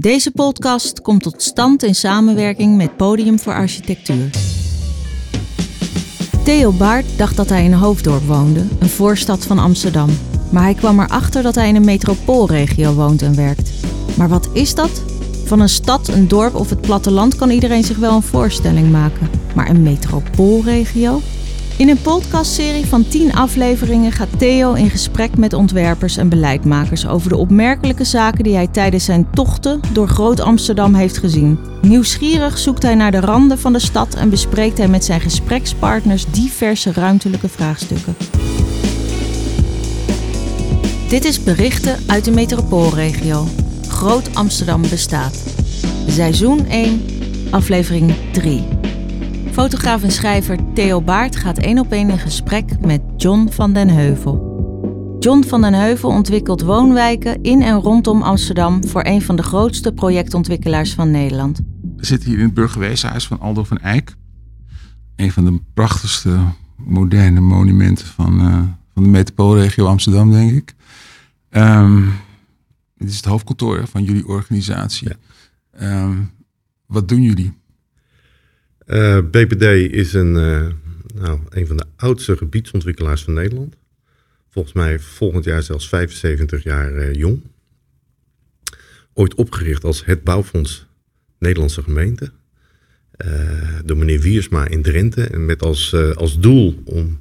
Deze podcast komt tot stand in samenwerking met Podium voor Architectuur. Theo Baart dacht dat hij in Hoofddorp woonde, een voorstad van Amsterdam. Maar hij kwam erachter dat hij in een metropoolregio woont en werkt. Maar wat is dat? Van een stad, een dorp of het platteland kan iedereen zich wel een voorstelling maken. Maar een metropoolregio? In een podcastserie van 10 afleveringen gaat Theo in gesprek met ontwerpers en beleidmakers over de opmerkelijke zaken die hij tijdens zijn tochten door Groot Amsterdam heeft gezien. Nieuwsgierig zoekt hij naar de randen van de stad en bespreekt hij met zijn gesprekspartners diverse ruimtelijke vraagstukken. Dit is berichten uit de metropoolregio. Groot Amsterdam bestaat. Seizoen 1, aflevering 3. Fotograaf en schrijver Theo Baart gaat één op één in gesprek met John van den Heuvel. John van den Heuvel ontwikkelt woonwijken in en rondom Amsterdam voor een van de grootste projectontwikkelaars van Nederland. We zitten hier in het burgerweeshuis van Aldo van Eyck. Een van de prachtigste moderne monumenten van, uh, van de metropoolregio Amsterdam, denk ik. Um, dit is het hoofdkantoor van jullie organisatie. Ja. Um, wat doen jullie? Eh, BPD is een, uh, nou, een van de oudste gebiedsontwikkelaars van Nederland. Volgens mij volgend jaar zelfs 75 jaar uh, jong. Ooit opgericht als het bouwfonds Nederlandse gemeente. door meneer Wiersma in Drenthe. En met als, als doel om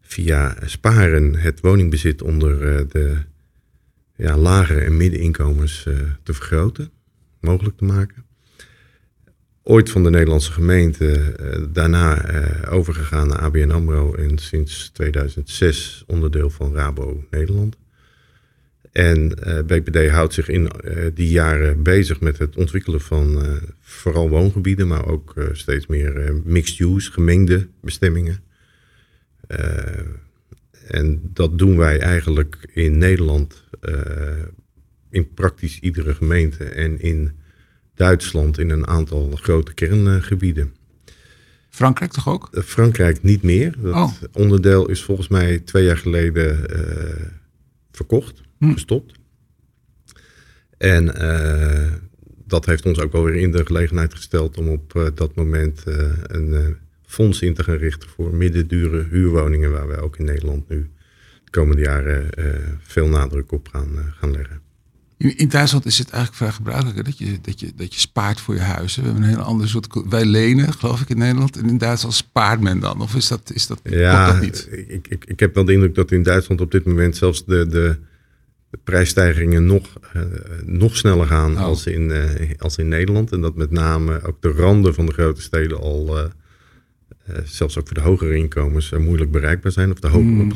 via sparen het woningbezit onder de ja, lagere en middeninkomens te vergroten. Mogelijk te maken ooit van de Nederlandse gemeente, uh, daarna uh, overgegaan naar ABN AMRO en sinds 2006 onderdeel van Rabo Nederland. En eh, BPD houdt zich in die jaren bezig met het ontwikkelen van vooral woongebieden, maar ook steeds meer mixed use, gemengde bestemmingen. en dat doen wij eigenlijk in Nederland in praktisch iedere gemeente en in Duitsland in een aantal grote kerngebieden. Frankrijk toch ook? Eh, Frankrijk niet meer. Dat oh. onderdeel is volgens mij twee jaar geleden uh, verkocht, hm. gestopt. En uh, dat heeft ons ook wel weer in de gelegenheid gesteld om op uh, dat moment een fonds in te gaan richten voor middendure huurwoningen, waar we ook in Nederland nu de komende jaren veel nadruk op gaan, gaan leggen. In, Duitsland is het eigenlijk vrij gebruikelijk dat je, dat, je, dat je spaart voor je huis. We hebben een hele andere soort. Wij lenen, geloof ik, in Nederland. En in Duitsland spaart men dan. Of is dat, is dat, ja, dat niet? Ik, ik, ik heb wel de indruk dat in Duitsland op dit moment zelfs de, de, de prijsstijgingen nog, uh, nog sneller gaan oh. als, in, uh, als in Nederland. En dat met name ook de randen van de grote steden al, uh, zelfs ook voor de hogere inkomens, moeilijk bereikbaar zijn. Of de hoger mm.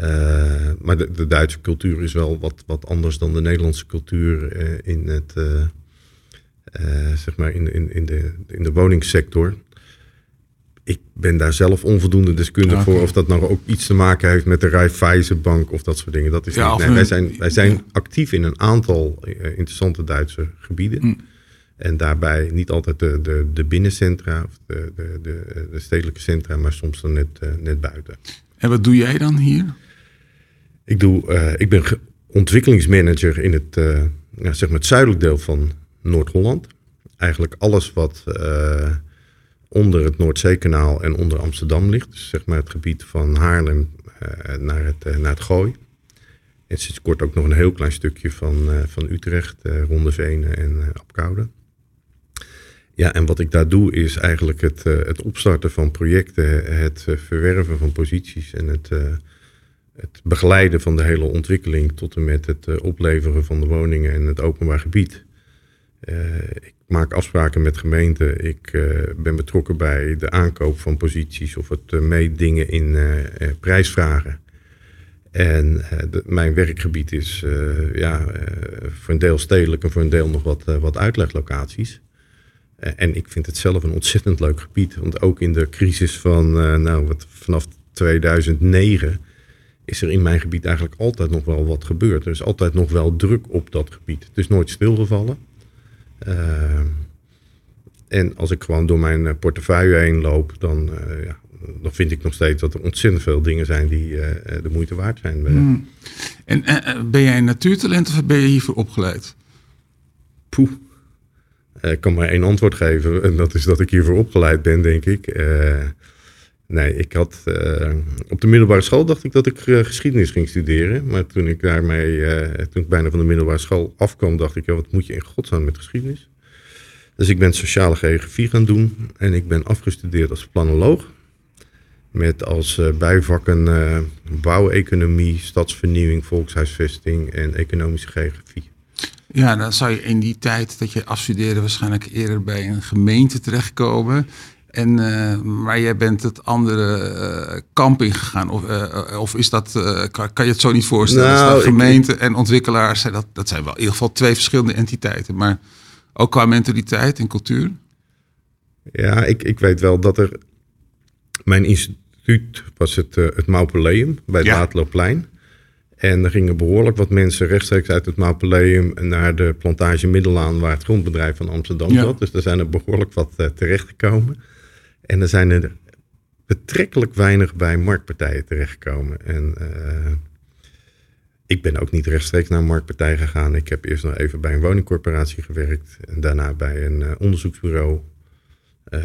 Uh, maar de, de, Duitse cultuur is wel wat, wat anders dan de Nederlandse cultuur uh, in, het, uh, zeg maar in, in, in, de, in de woningssector. Ik ben daar zelf onvoldoende deskundig voor of dat nou ook iets te maken heeft met de Raiffeisenbank of dat soort dingen. Dat is ja, niet. Nee, wij zijn, wij zijn actief in een aantal interessante Duitse gebieden. Mm. En daarbij niet altijd de, de, de binnencentra of de, de, de, de stedelijke centra, maar soms dan net, net buiten. En wat doe jij dan hier? Ik, doe, uh, ik ben ontwikkelingsmanager in het, uh, ja, zeg maar het zuidelijk deel van Noord-Holland. Eigenlijk alles wat uh, onder het Noordzeekanaal en onder Amsterdam ligt. Dus zeg maar het gebied van Haarlem naar, het, naar het Gooi. En sinds kort ook nog een heel klein stukje van, van Utrecht, Rondevenen en Apkoude. Ja, en wat ik daar doe is eigenlijk het, uh, het opstarten van projecten, het uh, verwerven van posities en het, uh, het begeleiden van de hele ontwikkeling tot en met het opleveren van de woningen en het openbaar gebied. ik maak afspraken met gemeenten, ik ben betrokken bij de aankoop van posities of het meedingen in prijsvragen. En mijn werkgebied is ja, voor een deel stedelijk en voor een deel nog wat, wat uitleglocaties. Eh, en ik vind het zelf een ontzettend leuk gebied. Want ook in de crisis van, uh, nou, wat, vanaf 2009 is er in mijn gebied eigenlijk altijd nog wel wat gebeurd. Er is altijd nog wel druk op dat gebied. Het is nooit stilgevallen. Uh, en als ik gewoon door mijn portefeuille heen loop, dan, ja, dan vind ik nog steeds dat er ontzettend veel dingen zijn die de moeite waard zijn. Hmm. En ben jij een natuurtalent of ben je hiervoor opgeleid? poeh. Ik kan maar één antwoord geven. En dat is dat ik hiervoor opgeleid ben, denk ik. Nee, ik had uh, op de middelbare school dacht ik dat ik uh, geschiedenis ging studeren. Maar toen ik daarmee, uh, toen ik bijna van de middelbare school afkwam, dacht ik, ja, wat moet je in godsnaam met geschiedenis? Dus ik ben sociale geografie gaan doen en ik ben afgestudeerd als planoloog. Met als bijvakken bouweconomie, stadsvernieuwing, volkshuisvesting en economische geografie. Ja, dan zou je in die tijd dat je afstudeerde waarschijnlijk eerder bij een gemeente terechtkomen. En, uh, maar jij bent het andere uh, kamp ingegaan. Of, uh, of is dat, kan, kan, je het zo niet voorstellen? Nou, dat gemeente en ontwikkelaars, dat, dat zijn wel in ieder geval twee verschillende entiteiten. Maar ook qua mentaliteit en cultuur? Ja, ik, ik weet wel dat er... Mijn instituut was het, het Mausoleum bij het ja. Waterloopplein. En er gingen behoorlijk wat mensen rechtstreeks uit het Mausoleum naar de plantage Middelaan, waar het grondbedrijf van Amsterdam ja. zat. Dus er zijn er behoorlijk wat terechtgekomen. En er zijn er betrekkelijk weinig bij marktpartijen terechtgekomen. En uh, ik ben ook niet rechtstreeks naar een marktpartij gegaan. Ik heb eerst nog even bij een woningcorporatie gewerkt. En daarna bij een uh, onderzoeksbureau. Uh,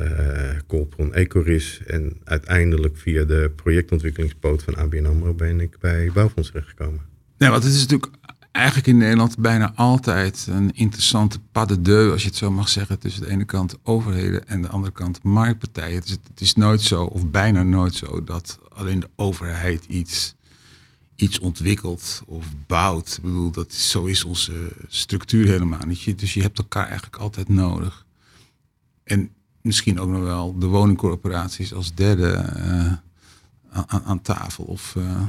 Colpron Ecoris. En uiteindelijk via de projectontwikkelingspoot van ABN AMRO ben ik bij Bouwfonds terechtgekomen. Nee, want het is natuurlijk eigenlijk in Nederland bijna altijd een interessante pas de deux, als je het zo mag zeggen, tussen de ene kant overheden en de andere kant marktpartijen. Het is, het is nooit zo, of bijna nooit zo, dat alleen de overheid iets, iets ontwikkelt of bouwt. Ik bedoel, dat is, zo is onze structuur helemaal niet. Dus je hebt elkaar eigenlijk altijd nodig. En misschien ook nog wel de woningcorporaties als derde uh, aan, aan, tafel. Of, uh,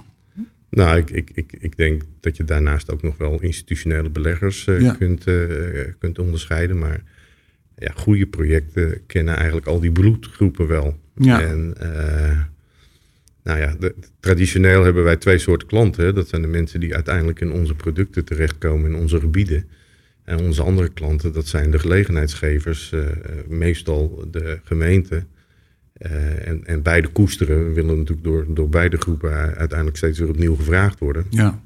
nou, ik, ik, ik, ik denk dat je daarnaast ook nog wel institutionele beleggers uh, kunt, uh, kunt onderscheiden. Maar ja, goede projecten kennen eigenlijk al die bloedgroepen wel. Ja. En uh, nou ja, de, traditioneel hebben wij twee soorten klanten. Dat zijn de mensen die uiteindelijk in onze producten terechtkomen in onze gebieden. En onze andere klanten, dat zijn de gelegenheidsgevers, meestal de gemeenten. Uh, en, en beide koesteren. We willen natuurlijk door, door beide groepen uiteindelijk steeds weer opnieuw gevraagd worden. Ja.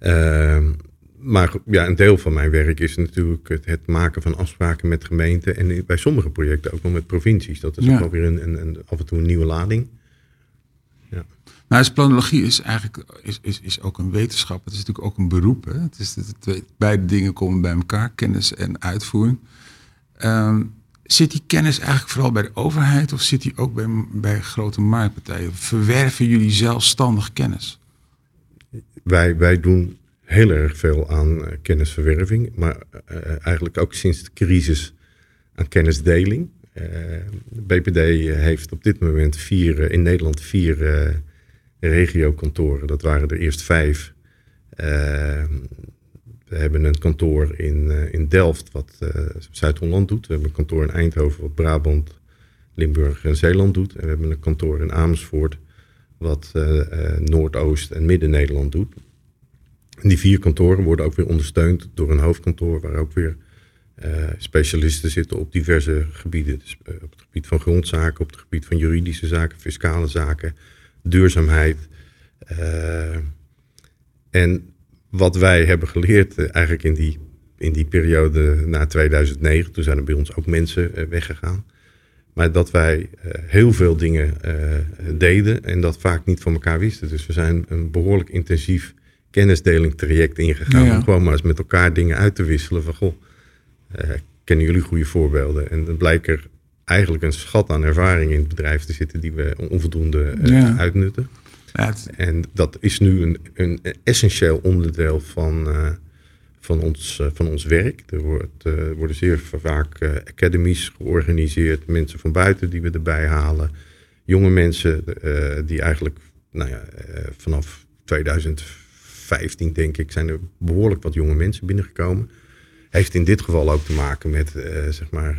Uh, maar ja, een deel van mijn werk is natuurlijk het, het, maken van afspraken met gemeenten. En bij sommige projecten ook wel met provincies. Dat is ja. ook wel weer een, een, een, af en toe een nieuwe lading. Ja. Nou, dus planologie is eigenlijk is, is, is ook een wetenschap. Het is natuurlijk ook een beroep. Hè? Het is, het, beide dingen komen bij elkaar, kennis en uitvoering. Um, Zit die kennis eigenlijk vooral bij de overheid of zit die ook bij, bij grote marktpartijen? Verwerven jullie zelfstandig kennis? Wij, wij doen heel erg veel aan uh, kennisverwerving, maar uh, eigenlijk ook sinds de crisis aan kennisdeling. Uh, BPD heeft op dit moment vier, in Nederland vier regiokantoren. Dat waren er eerst vijf. We hebben een kantoor in, uh, in Delft wat uh, Zuid-Holland doet. We hebben een kantoor in Eindhoven wat Brabant, Limburg en Zeeland doet. En we hebben een kantoor in Amersfoort wat uh, Noordoost en Midden-Nederland doet. En die vier kantoren worden ook weer ondersteund door een hoofdkantoor waar ook weer specialisten zitten op diverse gebieden. Dus, op het gebied van grondzaken, op het gebied van juridische zaken, fiscale zaken, duurzaamheid. en wat wij hebben geleerd eh, eigenlijk in die, in die periode na 2009, toen zijn er bij ons ook mensen eh, weggegaan. Maar dat wij heel veel dingen deden en dat vaak niet van elkaar wisten. Dus we zijn een behoorlijk intensief kennisdeling traject ingegaan. Ja. Om gewoon maar eens met elkaar dingen uit te wisselen. Van goh, uh, kennen jullie goede voorbeelden? En dan blijkt er eigenlijk een schat aan ervaring in het bedrijf te zitten die we onvoldoende ja. uitnutten. En dat is nu een, een essentieel onderdeel van, uh, van, ons, uh, van ons werk. Er wordt, uh, worden zeer vaak academies georganiseerd, mensen van buiten die we erbij halen. Jonge mensen die eigenlijk nou ja, vanaf 2015 denk ik zijn er behoorlijk wat jonge mensen binnengekomen. Heeft in dit geval ook te maken met zeg maar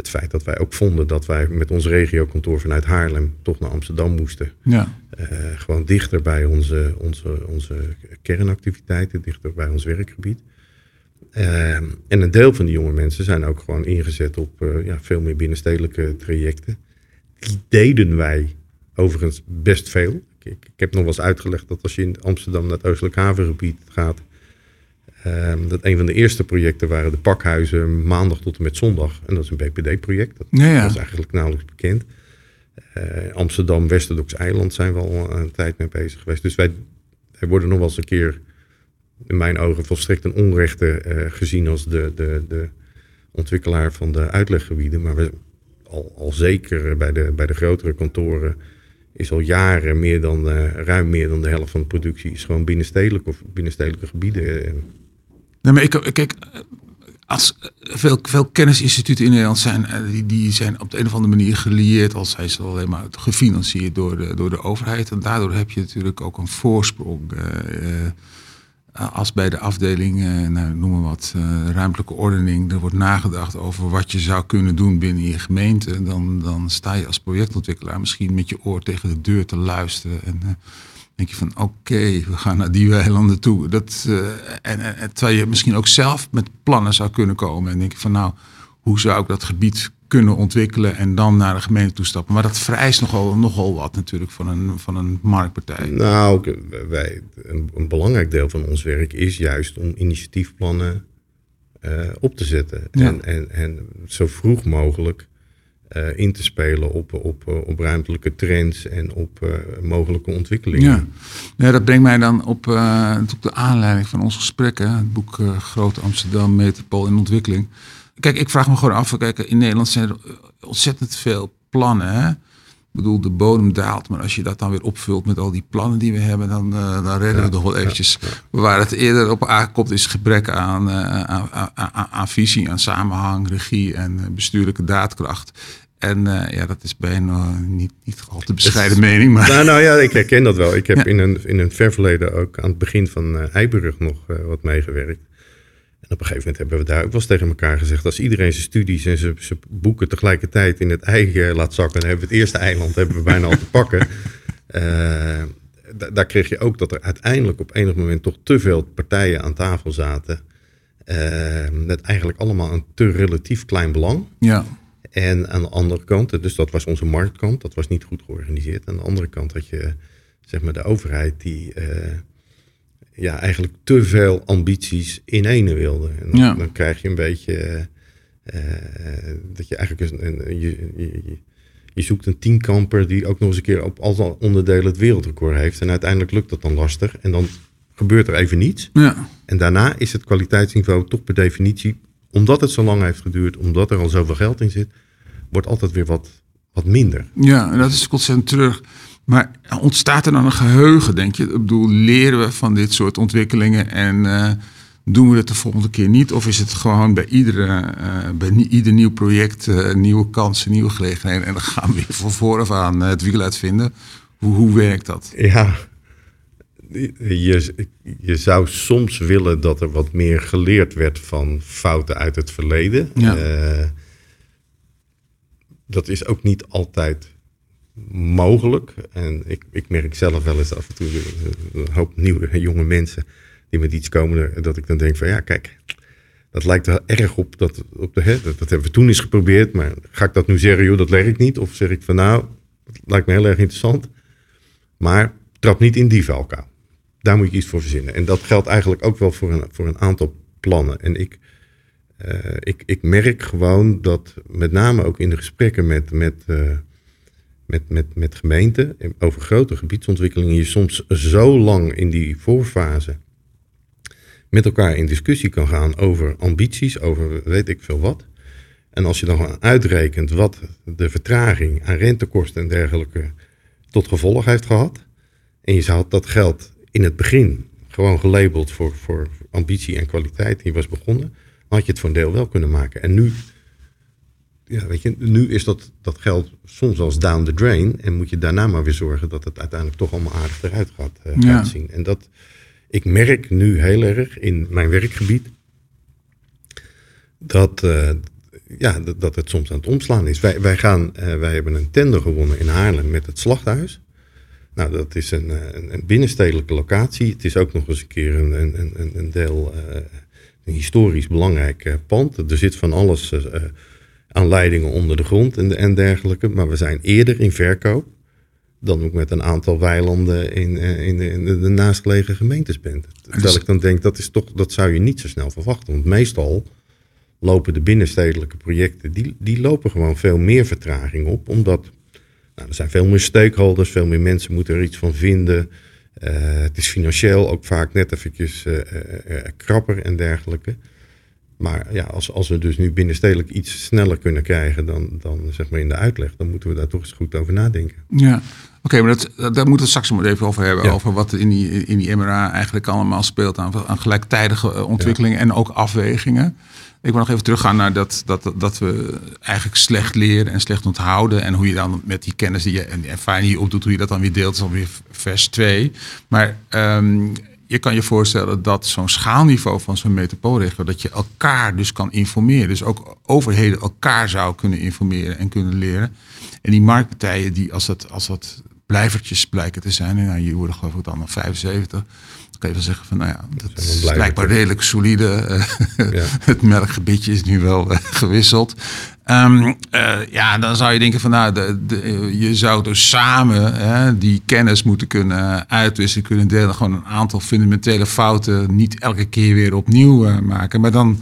het feit dat wij ook vonden dat wij met ons regiokantoor vanuit Haarlem toch naar Amsterdam moesten. Ja. Uh, gewoon dichter bij onze, onze, onze kernactiviteiten, dichter bij ons werkgebied. Uh, en een deel van die jonge mensen zijn ook gewoon ingezet op uh, ja, veel meer binnenstedelijke trajecten. Die deden wij overigens best veel. Ik, ik, ik, heb nog wel eens uitgelegd dat als je in Amsterdam naar het Oostelijk Havengebied gaat, Ehm, dat een van de eerste projecten waren de pakhuizen maandag tot en met zondag. En dat is een BPD-project. Dat, Ja, ja. dat is eigenlijk nauwelijks bekend. Eh, Amsterdam, Westerdoks Eiland zijn we al een tijd mee bezig geweest. Dus wij, wij worden nog wel eens een keer, in mijn ogen, volstrekt een onrechte eh, gezien als de, de, de ontwikkelaar van de uitleggebieden. Maar we, al, al zeker bij de, bij de grotere kantoren is al jaren meer dan, eh, ruim meer dan de helft van de productie is gewoon binnenstedelijk of binnenstedelijke gebieden. Nee, maar ik, kijk, als veel, veel kennisinstituten in Nederland zijn, eh, die, die zijn op de een of andere manier gelieerd, al zijn ze alleen maar gefinancierd door de, door de overheid. En daardoor heb je natuurlijk ook een voorsprong. eh, eh, als bij de afdeling, eh, nou, noem maar wat, ruimtelijke ordening, er wordt nagedacht over wat je zou kunnen doen binnen je gemeente, dan, dan sta je als projectontwikkelaar misschien met je oor tegen de deur te luisteren. En, denk je van oké, we gaan naar die weilanden toe. Dat, eh, en, en, terwijl je misschien ook zelf met plannen zou kunnen komen. En denk je van nou, hoe zou ik dat gebied kunnen ontwikkelen en dan naar de gemeente toestappen. Maar dat vereist nogal, nogal wat natuurlijk van een, van een marktpartij. Nou, wij, een, een belangrijk deel van ons werk is juist om initiatiefplannen eh, op te zetten. Ja. En, en, en zo vroeg mogelijk eh, in te spelen op, op, eh, op ruimtelijke trends en op eh, mogelijke ontwikkelingen. Ja. ja, dat brengt mij dan op, de aanleiding van ons gesprek. Hè, het boek Groot Amsterdam, Metropool in Ontwikkeling. Kijk, ik vraag me gewoon af. Kijk, in Nederland zijn er ontzettend veel plannen. Hè? Ik bedoel, de bodem daalt. Maar als je dat dan weer opvult met al die plannen die we hebben, dan, dan redden we nog wel eventjes. Waar het eerder op aankomt is gebrek aan, aan, aan, visie, aan samenhang, regie en bestuurlijke daadkracht. En eh, ja, dat is bijna niet, niet al te bescheiden mening. Maar Nou, nou ja, ik herken dat wel. Ik heb Ja. in, een, in een ver verleden ook aan het begin van eh Eiburg nog eh, wat meegewerkt. En op een gegeven moment hebben we daar ook wel eens tegen elkaar gezegd... als iedereen zijn studies en zijn, zijn boeken tegelijkertijd in het ei eh, laat zakken... dan hebben we het eerste eiland hebben we bijna al te pakken. Da- daar kreeg je ook dat er uiteindelijk op enig moment toch te veel partijen aan tafel zaten... met eigenlijk allemaal een te relatief klein belang. ja, En aan de andere kant, dus dat was onze marktkant, dat was niet goed georganiseerd. Aan de andere kant had je zeg maar de overheid die eh, ja, eigenlijk te veel ambities in ene wilde. En dan, Ja. dan krijg je een beetje eh, eh, dat je eigenlijk een, een- je, je, je- je zoekt een tienkamper die ook nog eens een keer op al zijn onderdelen het wereldrecord heeft. En uiteindelijk lukt dat dan lastig. En dan gebeurt er even niets. ja. En daarna is het kwaliteitsniveau toch per definitie, omdat het zo lang heeft geduurd, omdat er al zoveel geld in zit, wordt altijd weer wat, wat minder. Ja, en dat is ontzettend terug. Maar ontstaat er dan een geheugen, denk je? Ik bedoel, leren we van dit soort ontwikkelingen en eh, doen we het de volgende keer niet? Of is het gewoon bij, iedere, eh, bij ieder nieuw project eh, nieuwe kansen, nieuwe gelegenheden en dan gaan we weer van vooraf aan het wiel uitvinden? Hoe, hoe werkt dat? Ja, je, je zou soms willen dat er wat meer geleerd werd van fouten uit het verleden. Ja. Eh, dat is ook niet altijd mogelijk. En ik, ik merk zelf wel eens af en toe eh, een hoop nieuwe jonge mensen die met iets komen, dat ik dan denk van ja, kijk, dat lijkt er erg op dat, op de, hè, dat, dat hebben we toen eens geprobeerd, maar ga ik dat nu zeggen, joh, dat werkt niet? Of zeg ik van nou, dat lijkt me heel erg interessant, maar trap niet in die valkuil. Daar moet je iets voor verzinnen. En dat geldt eigenlijk ook wel voor een, voor een aantal plannen. En ik, eh, ik, ik merk gewoon dat met name ook in de gesprekken met, met, eh, met, met, met gemeenten over grote gebiedsontwikkelingen je soms zo lang in die voorfase met elkaar in discussie kan gaan over ambities, over weet ik veel wat. En als je dan uitrekent wat de vertraging aan rentekosten en dergelijke tot gevolg heeft gehad. En je zou dat geld in het begin gewoon gelabeld voor, voor ambitie en kwaliteit. Je was begonnen. Had je het voor een deel wel kunnen maken. En nu, ja, weet je, nu is dat, dat geld soms als down the drain. En moet je daarna maar weer zorgen dat het uiteindelijk toch allemaal aardig eruit gaat, eh, Ja. gaat zien. En dat, ik merk nu heel erg in mijn werkgebied dat, eh, ja, dat, dat het soms aan het omslaan is. Wij, wij, gaan, eh, wij hebben een tender gewonnen in Haarlem met het slachthuis. Nou, dat is een, eh, een, een binnenstedelijke locatie. Het is ook nog eens een keer een, een, een, een deel, eh, een historisch belangrijk eh, pand. Er zit van alles aan leidingen onder de grond en, en dergelijke. Maar we zijn eerder in verkoop dan ook met een aantal weilanden in, in, de, in de, naastgelegen gemeentes bent. Terwijl dus- ik dan denk, dat, is toch, dat zou je niet zo snel verwachten. Want meestal lopen de binnenstedelijke projecten, die, die lopen gewoon veel meer vertraging op. Omdat nou, er zijn veel meer stakeholders, veel meer mensen moeten er iets van vinden. Uh, het is financieel ook vaak net eventjes uh, uh, krapper en dergelijke. Maar ja, als, als we dus nu binnenstedelijk iets sneller kunnen krijgen dan, dan zeg maar in de uitleg, dan moeten we daar toch eens goed over nadenken. Ja, oké, maar dat, daar moeten we straks maar even over hebben. Over wat in die, in die MRA eigenlijk allemaal speelt aan, aan gelijktijdige ontwikkelingen en ook afwegingen. Ik wil nog even teruggaan naar dat, dat, dat we eigenlijk slecht leren en slecht onthouden. En hoe je dan met die kennis die je en die ervaring die je opdoet, hoe je dat dan weer deelt, is weer vers 2. Maar um, je kan je voorstellen dat zo'n schaalniveau van zo'n metropoolregio, dat je elkaar dus kan informeren. Dus ook overheden elkaar zou kunnen informeren en kunnen leren. En die marktpartijen, die als dat, als dat blijvertjes blijken te zijn, en nou, je worden geloof ik dan nog 75, kan je wel zeggen van, nou ja, dat is blijkbaar redelijk solide. Ja. het melkgebiedje is nu wel eh, gewisseld. Um, uh, ja, dan zou je denken van, nou, de, de, je zou dus samen hè, die kennis moeten kunnen uitwisselen, kunnen delen. Gewoon een aantal fundamentele fouten niet elke keer weer opnieuw uh, maken. Maar dan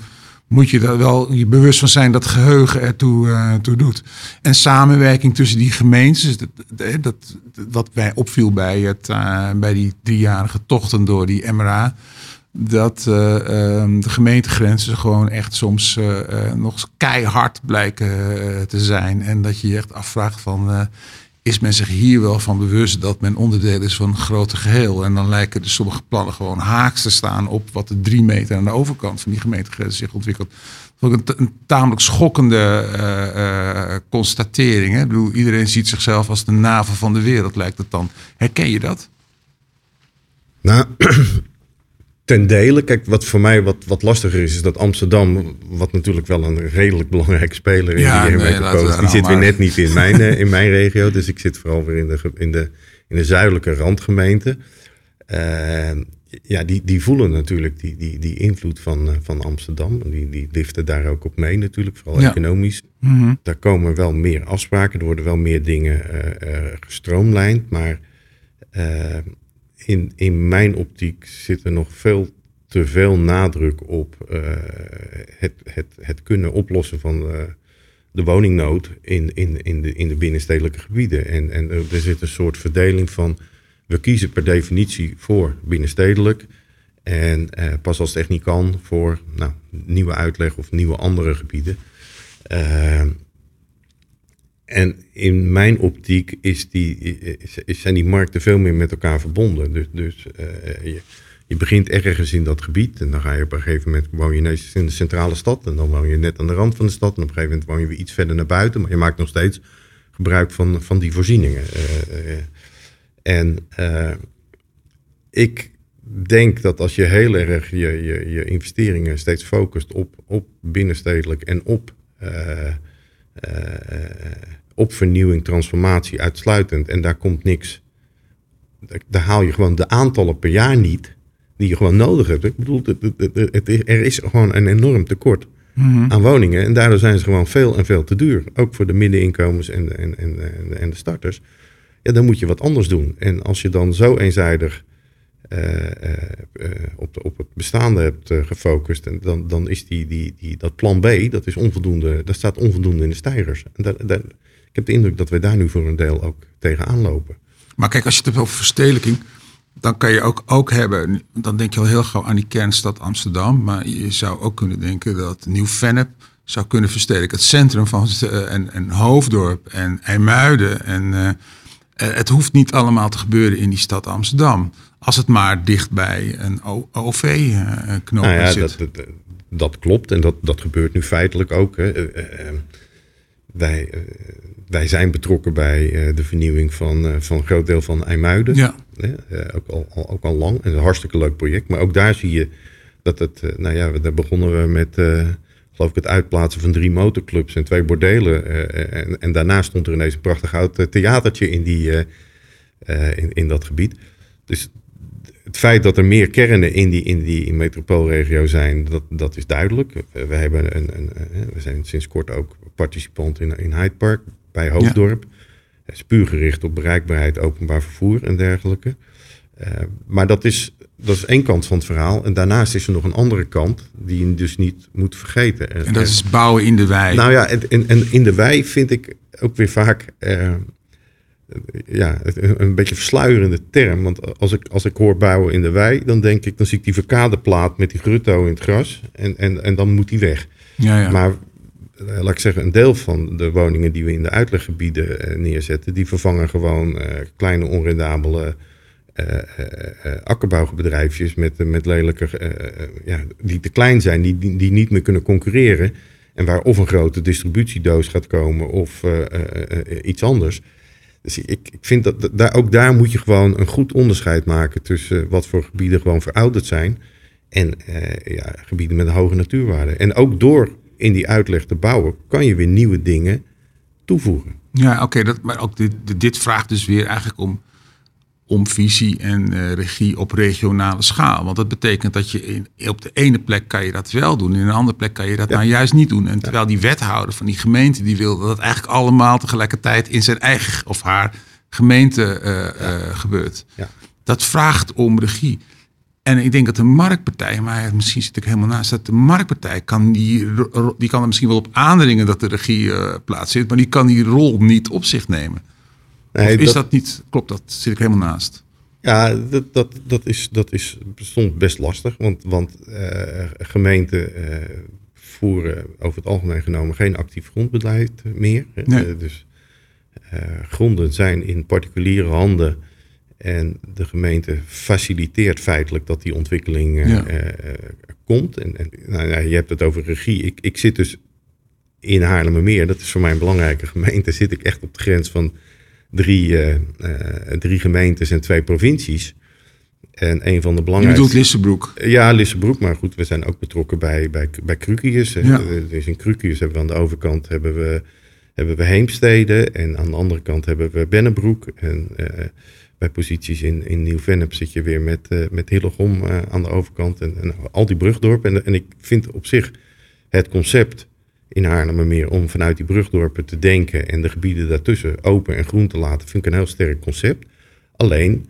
moet je er wel je bewust van zijn dat geheugen ertoe uh, toe doet. En samenwerking tussen die gemeentes, dat, dat, wat mij opviel bij, het, uh, bij die driejarige tochten door die MRA, dat uh, de gemeentegrenzen gewoon echt soms nog keihard blijken te zijn. En dat je je echt afvraagt van is men zich hier wel van bewust dat men onderdeel is van een grote geheel. En dan lijken de sommige plannen gewoon haaks te staan op wat de drie meter aan de overkant van die gemeentegrens zich ontwikkelt. Dat is ook een, tamelijk schokkende uh, constatering. Hè? Ik bedoel, iedereen ziet zichzelf als de navel van de wereld, lijkt het dan. Herken je dat? Nou, ten dele. Kijk, wat voor mij wat, wat lastiger is, is dat Amsterdam, wat natuurlijk wel een redelijk belangrijke speler is, ja, die, nee, die zit weer net niet in mijn, eh, in mijn regio. Dus ik zit vooral weer in de, in de, in de zuidelijke randgemeente. Uh, ja, die, die voelen natuurlijk die, die, die invloed van, uh, van Amsterdam. Die, die liften daar ook op mee natuurlijk, vooral economisch. Mm -hmm. Daar komen wel meer afspraken, er worden wel meer dingen gestroomlijnd. Maar in, in mijn optiek zit er nog veel te veel nadruk op uh, het, het, het kunnen oplossen van uh, de woningnood in, in, in, de, in de binnenstedelijke gebieden. En, en er zit een soort verdeling van we kiezen per definitie voor binnenstedelijk. En pas als het echt niet kan voor nou, nieuwe uitleg of nieuwe andere gebieden. En in mijn optiek is die, zijn die markten veel meer met elkaar verbonden. Dus, dus uh, je, begint ergens in dat gebied en dan ga je op een gegeven moment woon je ineens in de centrale stad en dan woon je net aan de rand van de stad en op een gegeven moment woon je weer iets verder naar buiten, maar je maakt nog steeds gebruik van, van die voorzieningen. Uh, en ik denk dat als je heel erg je, je, je investeringen steeds focust op, op binnenstedelijk en op op vernieuwing, transformatie uitsluitend. En daar komt niks. Daar haal je gewoon de aantallen per jaar niet die je gewoon nodig hebt. Ik bedoel, het, er is gewoon een enorm tekort mhm. aan woningen. En daardoor zijn ze gewoon veel en veel te duur. Ook voor de middeninkomens en de, en, en, en de starters. Ja, dan moet je wat anders doen. En als je dan zo eenzijdig uh, uh, op, de, op het bestaande hebt gefocust, en dan, dan is die, die, die, dat plan B, dat is onvoldoende, dat staat onvoldoende in de stijgers. En daar, daar, ik heb de indruk dat we daar nu voor een deel ook tegenaan lopen. Maar kijk, als je het hebt over verstedelijking, dan kan je ook, ook hebben, dan denk je al heel gauw aan die kernstad Amsterdam. Maar je zou ook kunnen denken dat Nieuw-Vennep zou kunnen verstedelijken. Het centrum van uh, en, en Hoofddorp en IJmuiden. En uh, het hoeft niet allemaal te gebeuren in die stad Amsterdam. Als het maar dicht bij een OV-knoop nou ja, zit. Dat, dat, dat, klopt en dat, dat gebeurt nu feitelijk ook. Hè. Wij, wij zijn betrokken bij uh, de vernieuwing van, uh, van een groot deel van IJmuiden. Ja. Ook, al, al, ook al lang. En een hartstikke leuk project. Maar ook daar zie je dat het... nou ja, daar begonnen we met... geloof ik het uitplaatsen van drie motorclubs en twee bordelen. En, en, daarna stond er ineens een prachtig oud theatertje in, die, in, in dat gebied. Dus het feit dat er meer kernen in die, in die metropoolregio zijn, dat, dat is duidelijk. We, hebben een, een, we zijn sinds kort ook participant in, in Hyde Park bij Hoofddorp. Het is puur gericht op bereikbaarheid, openbaar vervoer en dergelijke. Uh, maar dat is, dat is één kant van het verhaal. En daarnaast is er nog een andere kant die je dus niet moet vergeten. En dat is bouwen in de wei. Nou ja, en, en in de wei vind ik ook weer vaak uh, ja, een beetje versluierende term. Want als ik, als ik hoor bouwen in de wei, dan denk ik, dan zie ik die verkadeplaat met die grutto in het gras. En, en, en dan moet die weg. Ja, ja. Maar eh, laat ik zeggen, een deel van de woningen die we in de uitleggebieden eh, neerzetten, die vervangen gewoon uh, kleine onrendabele akkerbouwbedrijfjes met, met lelijke, ja, die te klein zijn, die, die, die, niet meer kunnen concurreren. En waar of een grote distributiedoos gaat komen of iets anders. Dus ik, ik vind dat daar, ook daar moet je gewoon een goed onderscheid maken tussen wat voor gebieden gewoon verouderd zijn en ja, gebieden met een hoge natuurwaarde. En ook door in die uitleg te bouwen, kan je weer nieuwe dingen toevoegen. Ja, oké, dat maar ook dit, dit vraagt dus weer eigenlijk om, om visie en uh, regie op regionale schaal. Want dat betekent dat je in, op de ene plek kan je dat wel doen, in een andere plek kan je dat nou juist niet doen. En terwijl die wethouder van die gemeente die wil dat het eigenlijk allemaal tegelijkertijd in zijn eigen of haar gemeente uh, uh, gebeurt. Dat vraagt om regie. En ik denk dat de marktpartij, maar misschien zit ik helemaal naast, dat de marktpartij kan, die, die kan er misschien wel op aandringen dat de regie uh, plaatsvindt, maar die kan die rol niet op zich nemen. Nee, is dat, niet, klopt dat, zit ik helemaal naast? Ja, dat, dat, dat, is, dat is soms best lastig, want, want uh, gemeenten uh, voeren over het algemeen genomen geen actief grondbeleid meer. Nee. dus gronden zijn in particuliere handen en de gemeente faciliteert feitelijk dat die ontwikkeling uh, komt. En, en nou, ja, je hebt het over regie. Ik, ik zit dus in Haarlemmermeer, dat is voor mij een belangrijke gemeente, zit ik echt op de grens van drie, uh, drie gemeentes en twee provincies. En een van de belangrijkste... Je bedoelt Lissebroek? Ja, Lissebroek. Maar goed, we zijn ook betrokken bij, bij, bij Krukius. Ja. Dus in Krukius hebben we aan de overkant hebben we, hebben we Heemstede. En aan de andere kant hebben we Bennebroek. En bij posities in, in Nieuw-Vennep zit je weer met, uh, met Hillegom uh, aan de overkant en, en, al die brugdorpen. En, en ik vind op zich het concept in Haarlemmermeer om vanuit die brugdorpen te denken en de gebieden daartussen open en groen te laten, vind ik een heel sterk concept. Alleen,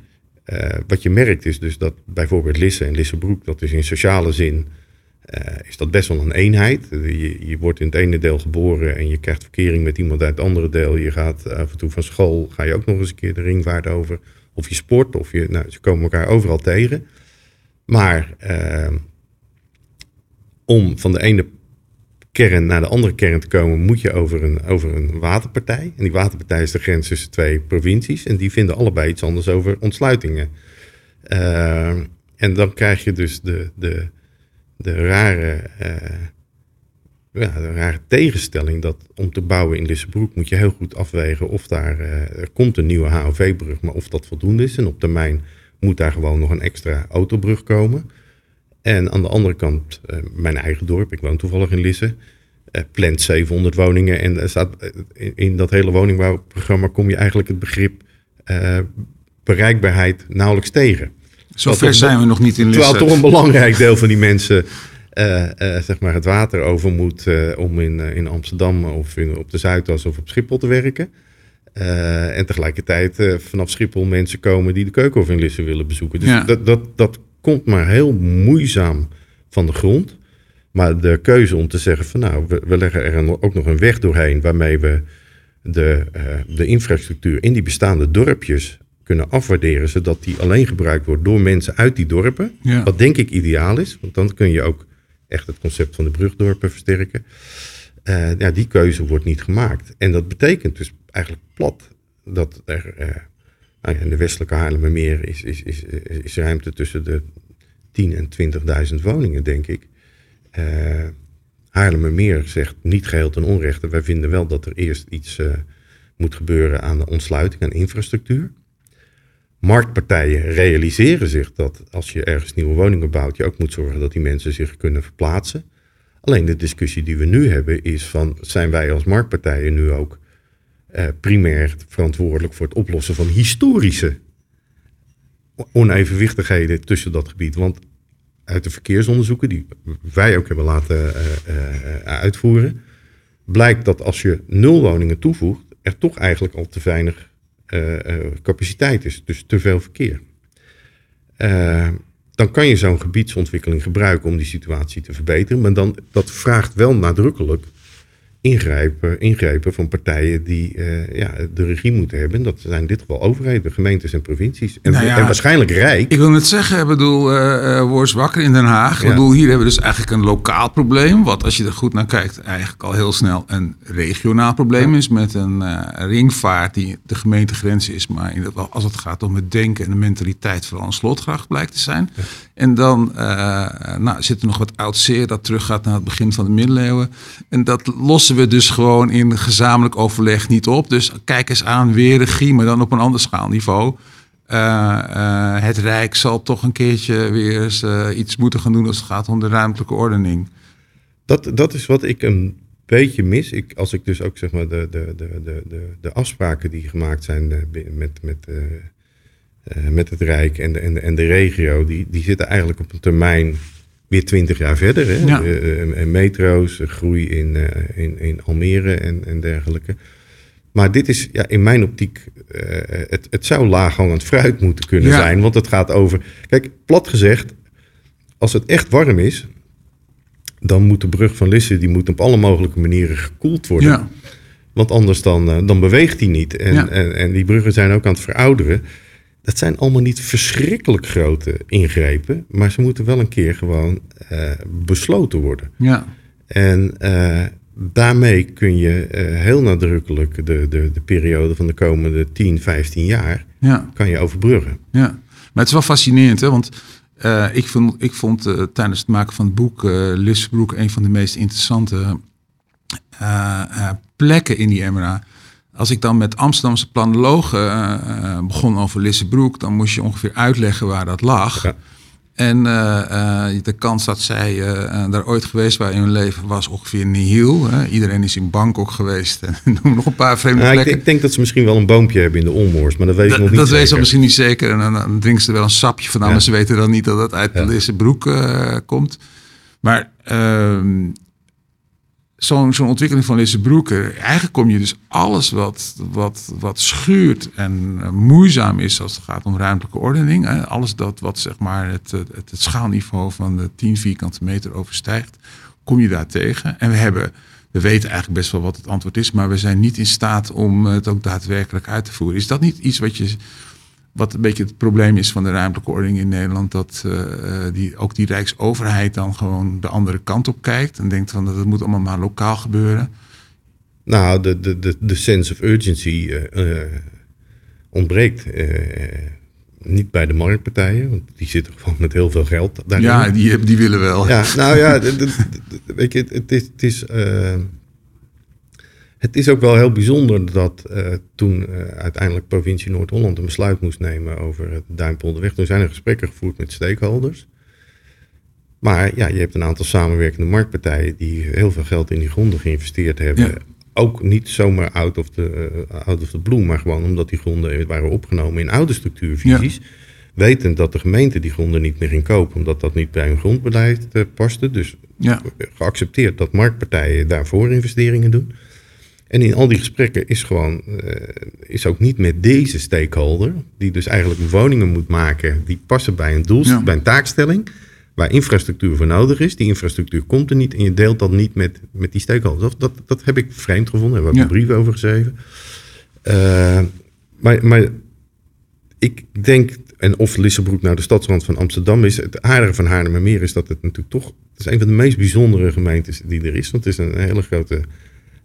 uh, wat je merkt is dus dat bijvoorbeeld Lisse en Lissebroek, dat is in sociale zin, is dat best wel een eenheid. Je, je wordt in het ene deel geboren en je krijgt verkering met iemand uit het andere deel. Je gaat af en toe van school, ga je ook nog eens een keer de ringvaart over of je sport, of je, nou, ze komen elkaar overal tegen. Maar uh, om van de ene kern naar de andere kern te komen, moet je over een, over een waterpartij. En die waterpartij is de grens tussen twee provincies. En die vinden allebei iets anders over ontsluitingen. Uh, en dan krijg je dus de, de, de rare uh, ja, een rare tegenstelling dat om te bouwen in Lissebroek moet je heel goed afwegen of daar uh, er komt een nieuwe HOV-brug, maar of dat voldoende is. En op termijn moet daar gewoon nog een extra autobrug komen. En aan de andere kant, uh, mijn eigen dorp, ik woon toevallig in Lisse, uh, plant 700 woningen. En er staat, in, in, dat hele woningbouwprogramma kom je eigenlijk het begrip bereikbaarheid nauwelijks tegen. Zover zijn we nog niet in Lisse. Terwijl toch een belangrijk deel van die mensen uh, uh, zeg maar het water over moet uh, om in, in Amsterdam of in, op de Zuidas of op Schiphol te werken. en tegelijkertijd vanaf Schiphol mensen komen die de Keukenhof in Lisse willen bezoeken. Dus ja. dat, dat, dat komt maar heel moeizaam van de grond. Maar de keuze om te zeggen van nou, we, we leggen er ook nog een weg doorheen waarmee we de, de infrastructuur in die bestaande dorpjes kunnen afwaarderen, zodat die alleen gebruikt wordt door mensen uit die dorpen. Ja. Wat denk ik ideaal is, want dan kun je ook echt het concept van de brugdorpen versterken. Uh, ja, die keuze wordt niet gemaakt. En dat betekent dus eigenlijk plat dat er uh, nou in de westelijke Haarlemmermeer is, is, is, ruimte tussen de 10 en 20.000 woningen, denk ik. Uh, Haarlemmermeer zegt niet geheel ten onrechte. Wij vinden wel dat er eerst iets moet gebeuren aan de ontsluiting, aan infrastructuur. Marktpartijen realiseren zich dat als je ergens nieuwe woningen bouwt, je ook moet zorgen dat die mensen zich kunnen verplaatsen. Alleen de discussie die we nu hebben is van, zijn wij als marktpartijen nu ook eh, primair verantwoordelijk voor het oplossen van historische onevenwichtigheden tussen dat gebied? Want uit de verkeersonderzoeken die wij ook hebben laten uh, uh, uitvoeren, blijkt dat als je nul woningen toevoegt, er toch eigenlijk al te weinig capaciteit is. Dus te veel verkeer. dan kan je zo'n gebiedsontwikkeling gebruiken om die situatie te verbeteren. Maar dan, dat vraagt wel nadrukkelijk ingrijpen, ingrijpen van partijen die uh, ja, de regie moeten hebben. Dat zijn in dit geval overheden, gemeentes en provincies. En, nou en waarschijnlijk Rijk. Ik wil net zeggen, ik bedoel, uh, wakker in Den Haag. Ik bedoel, hier hebben we dus eigenlijk een lokaal probleem. Wat als je er goed naar kijkt, eigenlijk al heel snel een regionaal probleem is. Met een uh, ringvaart die de gemeentegrens is. Maar in dat, als het gaat om het denken en de mentaliteit, vooral een slotgracht blijkt te zijn. En dan nou, zit er nog wat oud zeer dat teruggaat naar het begin van de middeleeuwen. En dat we dus gewoon in gezamenlijk overleg niet op. Dus kijk eens aan, weer regie, maar dan op een ander schaalniveau. Uh, het Rijk zal toch een keertje weer eens uh, iets moeten gaan doen als het gaat om de ruimtelijke ordening. Dat, dat is wat ik een beetje mis. Ik, als ik dus ook zeg maar de, de, de, de, de afspraken die gemaakt zijn met, met, met het Rijk en de, en de, en de regio, die, die zitten eigenlijk op een termijn weer twintig jaar verder. Hè? Ja. Uh, metro's, groei in, in, in Almere en, en dergelijke. Maar dit is ja, in mijn optiek, het, het zou laaghangend fruit moeten kunnen zijn. Want het gaat over, kijk, plat gezegd, als het echt warm is, dan moet de brug van Lisse, die moet op alle mogelijke manieren gekoeld worden. Ja. Want anders dan, dan beweegt die niet. En, en, en die bruggen zijn ook aan het verouderen. Dat zijn allemaal niet verschrikkelijk grote ingrepen, maar ze moeten wel een keer gewoon uh, besloten worden. Ja. En uh, daarmee kun je uh, heel nadrukkelijk de, de, de periode van de komende 10, 15 jaar ja. kan je overbruggen. Ja, maar het is wel fascinerend, hè? want ik vond, ik vond tijdens het maken van het boek Lissebroek een van de meest interessante plekken in die MRA als ik dan met Amsterdamse planologen uh, begon over Lissebroek, dan moest je ongeveer uitleggen waar dat lag. Ja. En uh, de kans dat zij daar ooit geweest waren in hun leven was ongeveer nihil. Hè. Iedereen is in Bangkok geweest en noem nog een paar vreemde nou, plekken. Ik, ik, denk dat ze misschien wel een boompje hebben in de Olmoors, maar dat weet ik nog niet Dat weten ze misschien niet zeker. En dan, drinken ze er wel een sapje van, ja. maar ze weten dan niet dat het uit ja. Lissebroek komt. Maar ehm, zo'n ontwikkeling van Lissebroeken, eigenlijk kom je dus alles wat, wat, wat schuurt en uh, moeizaam is als het gaat om ruimtelijke ordening, alles dat wat zeg maar het, het, het, schaalniveau van de 10 vierkante meter overstijgt, kom je daar tegen. En we hebben, we weten eigenlijk best wel wat het antwoord is, maar we zijn niet in staat om het ook daadwerkelijk uit te voeren. Is dat niet iets wat je wat een beetje het probleem is van de ruimtelijke ordening in Nederland, dat uh, die, ook die Rijksoverheid dan gewoon de andere kant op kijkt en denkt van dat het moet allemaal maar lokaal gebeuren. Nou, de, de, de, de sense of urgency uh, ontbreekt. niet bij de marktpartijen, want die zitten gewoon met heel veel geld daarin. Ja, die, die willen wel. Ja, nou ja, weet je, het is, het is het is ook wel heel bijzonder dat uh, toen uh, uiteindelijk provincie Noord-Holland een besluit moest nemen over het Duimpolderweg. Toen zijn er gesprekken gevoerd met stakeholders. Maar ja, je hebt een aantal samenwerkende marktpartijen die heel veel geld in die gronden geïnvesteerd hebben. Ook niet zomaar out of, the, uh, out of the blue, maar gewoon omdat die gronden waren opgenomen in oude structuurvisies. Ja. Wetend dat de gemeente die gronden niet meer ging kopen, omdat dat niet bij hun grondbeleid paste. Dus ja. geaccepteerd dat marktpartijen daarvoor investeringen doen. En in al die gesprekken is gewoon, uh, is ook niet met deze stakeholder, die dus eigenlijk woningen moet maken die passen bij een doel, bij een taakstelling, waar infrastructuur voor nodig is. Die infrastructuur komt er niet en je deelt dat niet met, met die stakeholders. Dat, dat, dat heb ik vreemd gevonden, daar hebben we ja. een brief over geschreven. Uh, maar, maar ik denk, en of Lissabroek nou de stadsrand van Amsterdam is, het aardige van Haarlemmermeer is dat het natuurlijk toch, het is een van de meest bijzondere gemeentes die er is, want het is een hele grote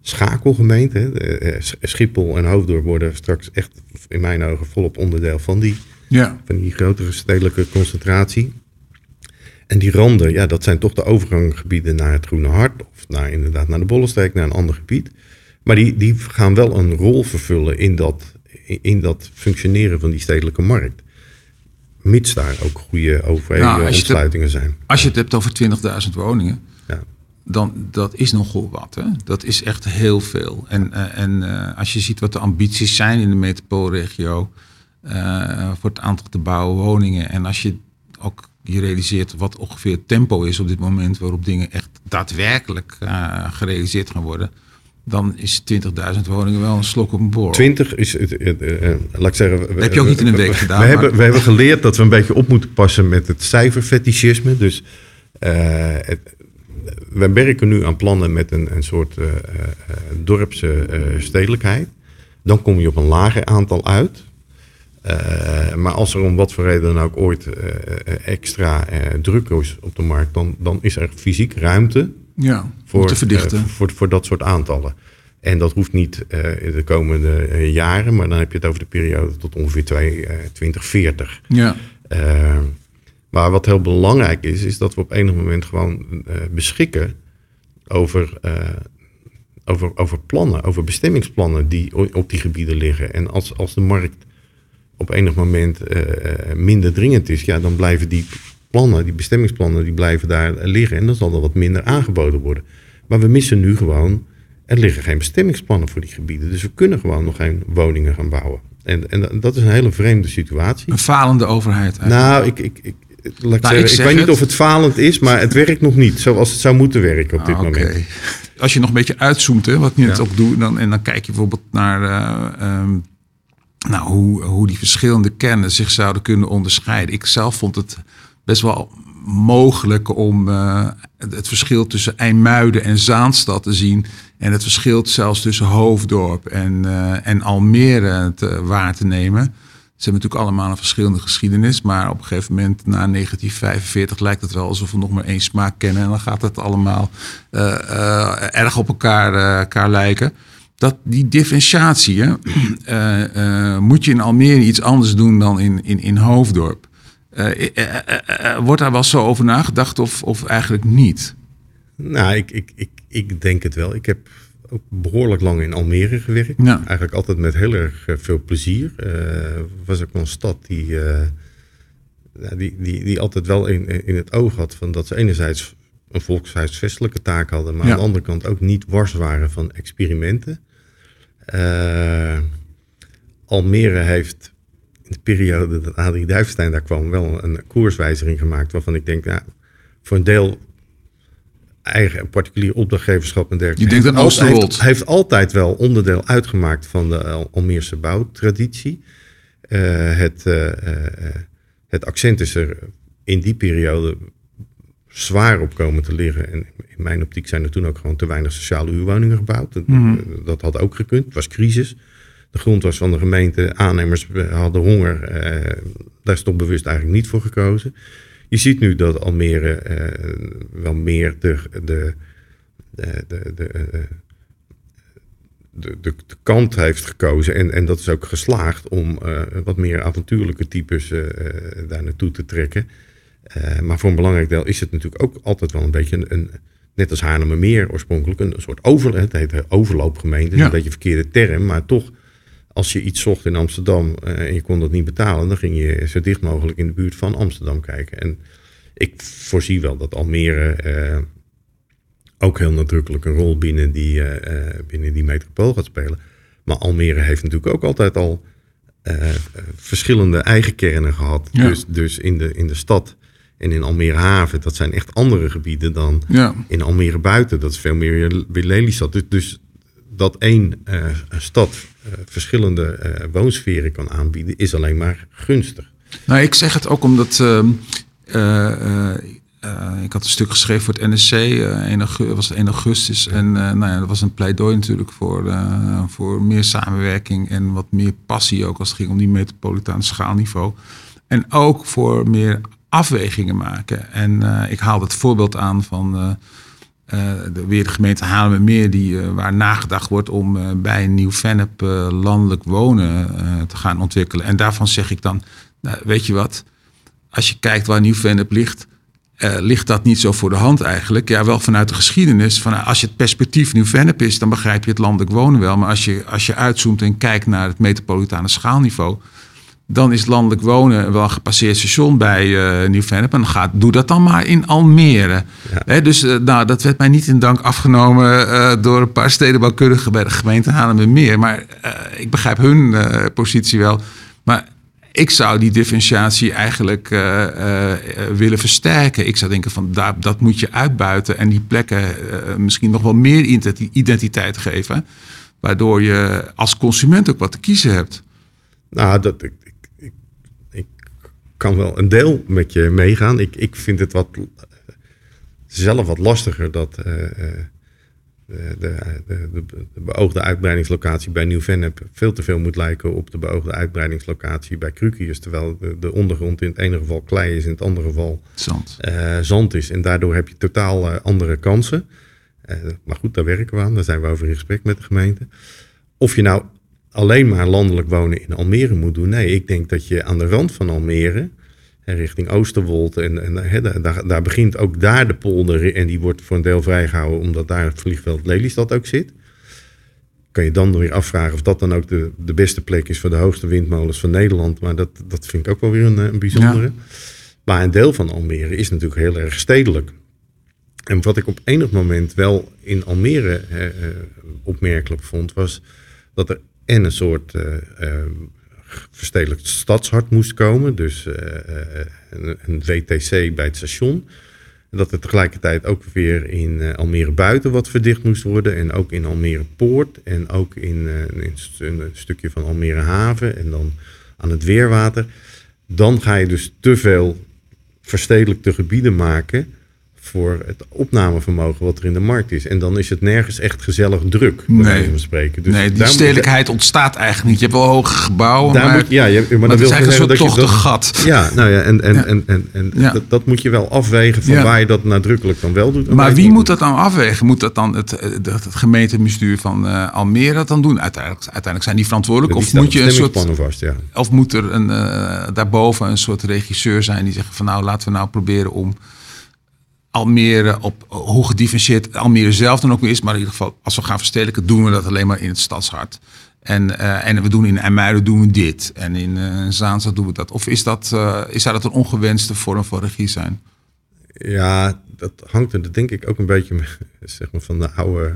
schakelgemeente. Eh, Schiphol en Hoofddorp worden straks echt in mijn ogen volop onderdeel van die, ja. van die grotere stedelijke concentratie. En die randen, ja, dat zijn toch de overgangsgebieden naar het Groene Hart of naar, inderdaad naar de Bollenstreek, naar een ander gebied. Maar die, die gaan wel een rol vervullen in dat, in dat functioneren van die stedelijke markt. Mits daar ook goede overheden nou, ontsluitingen zijn. Als je het hebt over 20.000 woningen, dan dat is nogal wat. Hè? Dat is echt heel veel. En, uh, en uh, als je ziet wat de ambities zijn in de metropoolregio uh, voor het aantal te bouwen woningen. En als je ook je realiseert wat ongeveer het tempo is op dit moment waarop dingen echt daadwerkelijk gerealiseerd gaan worden. dan is 20.000 woningen wel een slok op een borrel. 20 is, eh, eh, laat ik zeggen... heb je ook niet in een week we- gedaan, We, maar- hebben, we hebben geleerd dat we een beetje op moeten passen met het cijferfetischisme. Dus eh, het- we werken nu aan plannen met een, een soort eh, dorpse eh, stedelijkheid. Dan kom je op een lager aantal uit. Maar als er om wat voor reden dan ook ooit extra druk is op de markt, dan, dan is er fysiek ruimte ja, voor, te verdichten. eh, voor, voor dat soort aantallen. En dat hoeft niet in de komende jaren, maar dan heb je het over de periode tot ongeveer twee, eh, 2040. ja. Maar wat heel belangrijk is, is dat we op enig moment gewoon eh, beschikken over, eh, over, over plannen, over bestemmingsplannen die op die gebieden liggen. En als, als de markt op enig moment eh, minder dringend is, ja, dan blijven die plannen, die bestemmingsplannen, die blijven daar liggen. En dan zal er wat minder aangeboden worden. Maar we missen nu gewoon, er liggen geen bestemmingsplannen voor die gebieden. Dus we kunnen gewoon nog geen woningen gaan bouwen. En, en dat is een hele vreemde situatie. Een falende overheid. eigenlijk. Nou, ik, ik, ik, Nou, zeggen, ik ik, zeg weet niet het. of het falend is, maar het werkt nog niet zoals het zou moeten werken op dit Ah, moment. Als je nog een beetje uitzoomt, hè, wat ik net Ja. ook doe, dan, en dan kijk je bijvoorbeeld naar eh, ehm, nou, hoe, hoe die verschillende kernen zich zouden kunnen onderscheiden. Ik zelf vond het best wel mogelijk om eh, het het verschil tussen IJmuiden en Zaanstad te zien. En het verschil zelfs tussen Hoofddorp en, eh, en Almere te, waar te nemen. Ze hebben natuurlijk allemaal een verschillende geschiedenis. Maar op een gegeven moment, na 1945, lijkt het wel alsof we nog maar één smaak kennen. En dan gaat het allemaal eh, eh, erg op elkaar, eh, elkaar lijken. Dat, die differentiatie, hè, moet je in Almere iets anders doen dan in, in, in Hoofddorp. Wordt daar wel zo over nagedacht of, of eigenlijk niet? Nou, ik, ik, ik, ik denk het wel. Ik heb ook behoorlijk lang in Almere gewerkt. Ja. Eigenlijk altijd met heel erg eh, veel plezier. Eh was ook een stad die, eh, die, die, die altijd wel in, in het oog had van dat ze enerzijds een volkshuisvestelijke taak hadden, maar Ja. aan de andere kant ook niet wars waren van experimenten. Almere heeft in de periode dat Adrie Duifstein daar kwam wel een koerswijziging gemaakt waarvan ik denk, nou, voor een deel eigen particulier opdrachtgeverschap en dergelijke. Je denkt aan Oosterwold. Heeft, heeft altijd wel onderdeel uitgemaakt van de Al- Almeerse bouwtraditie. Eh, het, eh, eh, eh, het accent is er in die periode zwaar op komen te liggen. En in mijn optiek zijn er toen ook gewoon te weinig sociale huurwoningen gebouwd. Dat, Mhm. dat had ook gekund. Het was crisis. De grond was van de gemeente. Aannemers hadden honger. eh, daar is toch bewust eigenlijk niet voor gekozen. Je ziet nu dat Almere eh, wel meer de, de, de, de, de, eh, de, de, de kant heeft gekozen. En, en dat is ook geslaagd om eh, wat meer avontuurlijke types eh, eh, daar naartoe te trekken. Eh, maar voor een belangrijk deel is het natuurlijk ook altijd wel een beetje een, een net als Haarlemmermeer oorspronkelijk, een, soort over, het heet overloopgemeente, Ja. een beetje een verkeerde term, maar toch, als je iets zocht in Amsterdam eh, en je kon dat niet betalen, dan ging je zo dicht mogelijk in de buurt van Amsterdam kijken. En ik voorzie wel dat Almere eh, ook heel nadrukkelijk een rol binnen die, eh, binnen die metropool gaat spelen. Maar Almere heeft natuurlijk ook altijd al verschillende eigen kernen gehad. Ja. Dus, dus in, de, in de stad en in Almere Haven, dat zijn echt andere gebieden dan Ja. in Almere buiten. Dat is veel meer weer Lelystad. Dus, dus dat één eh, stad eh, verschillende eh, woonsferen kan aanbieden, is alleen maar gunstig. Nou, ik zeg het ook omdat. ik had een stuk geschreven voor het NSC, 1 augustus, was het 1 augustus. En nou ja, dat was een pleidooi natuurlijk voor, voor meer samenwerking en wat meer passie ook als het ging om die metropolitane schaalniveau. En ook voor meer afwegingen maken. En ik haalde het voorbeeld aan van de, weer de gemeente Haarlemmermeer, die, eh, waar nagedacht wordt om eh, bij een nieuw Vennep eh, landelijk wonen eh, te gaan ontwikkelen. En daarvan zeg ik dan, nou, weet je wat, als je kijkt waar nieuw Vennep ligt, eh, ligt dat niet zo voor de hand eigenlijk. Ja, wel vanuit de geschiedenis. Van, als je het perspectief nieuw Vennep is, dan begrijp je het landelijk wonen wel. Maar als je, als je uitzoomt en kijkt naar het metropolitane schaalniveau, dan is landelijk wonen wel een gepasseerd station bij eh Nieuw-Vennep. En dan gaat, doe dat dan maar in Almere. Hè, dus eh, nou, dat werd mij niet in dank afgenomen eh, door een paar stedenbouwkundigen bij de gemeente Haarlemmermeer. Maar ik begrijp hun positie wel. Maar Ik zou die differentiatie eigenlijk uh, willen versterken. Ik zou denken van daar, dat moet je uitbuiten en die plekken misschien nog wel meer identiteit geven. Waardoor je als consument ook wat te kiezen hebt. Nou, dat, ik kan wel een deel met je meegaan. Ik, ik vind het wat zelf wat lastiger dat de, de, de, de, beoogde uitbreidingslocatie bij Nieuw-Vennep veel te veel moet lijken op de beoogde uitbreidingslocatie bij Krukius. Terwijl de, ondergrond in het ene geval klei is, in het andere geval zand, uh, zand is. En daardoor heb je totaal uh, andere kansen. Maar goed, daar werken we aan. Daar zijn we over in gesprek met de gemeente. Of je nou alleen maar landelijk wonen in Almere moet doen. Nee, ik denk dat je aan de rand van Almere richting Oosterwold. En, en he, daar, daar, begint ook daar de polder en die wordt voor een deel vrijgehouden omdat daar het vliegveld Lelystad ook zit. Kan je dan weer afvragen of dat dan ook de, de beste plek is voor de hoogste windmolens van Nederland. Maar dat, dat vind ik ook wel weer een, een bijzondere. Maar een deel van Almere is natuurlijk heel erg stedelijk. En wat ik op enig moment wel in Almere eh, opmerkelijk vond, was dat er en een soort uh, verstedelijkt stadshart moest komen. Dus eh, eh, een, een, VTC bij het station. Dat er tegelijkertijd ook weer in Almere buiten wat verdicht moest worden. En ook in Almere Poort. En ook in, in een stukje van Almere Haven. En dan aan het Weerwater. Dan ga je dus te veel verstedelijkte gebieden maken voor het opnamevermogen wat er in de markt is. En dan is het nergens echt gezellig druk, nee. spreken. Dus nee, die stedelijkheid ontstaat eigenlijk niet. Je hebt wel hoge gebouwen, daar maar, moet, ja, je, maar, maar dat wil is een soort dat gat. Ja, nou ja, en, en, en, en, en Dat, dat, moet je wel afwegen van waar je dat nadrukkelijk dan wel doet. Maar wie moet dat dan afwegen? Moet dat dan het, het, het gemeentebestuur van uh, Almere dat dan doen? Uiteindelijk, uiteindelijk zijn die verantwoordelijk. Of moet je een soort vast. Of moet er een, uh, daarboven een soort regisseur zijn die zegt van nou laten we nou proberen om Almere op hoe gedifferentieerd Almere zelf dan ook weer is. Maar in ieder geval, als we gaan verstedelijken, doen we dat alleen maar in het stadshart. En, uh, en we doen in IJmuiden doen we dit. En in uh, Zaanstad doen we dat. Of is dat, uh, is dat een ongewenste vorm van regie zijn? Ja, dat hangt er denk ik ook een beetje zeg maar, van de oude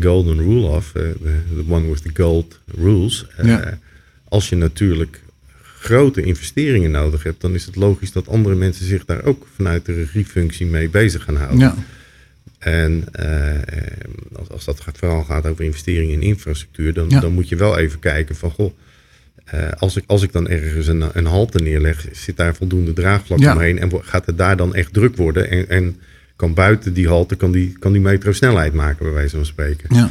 golden rule af. De one with the gold rules. Ja. Als je natuurlijk grote investeringen nodig hebt, dan is het logisch dat andere mensen zich daar ook vanuit de regiefunctie mee bezig gaan houden. Ja. En uh, als, als dat gaat, vooral gaat over investeringen in infrastructuur, dan, dan moet je wel even kijken van goh. Uh, als, ik, als ik dan ergens een, een halte neerleg, zit daar voldoende draagvlak ja. omheen en gaat het daar dan echt druk worden? En, en kan buiten die halte kan die, kan die metro snelheid maken, bij wijze van spreken. Ja.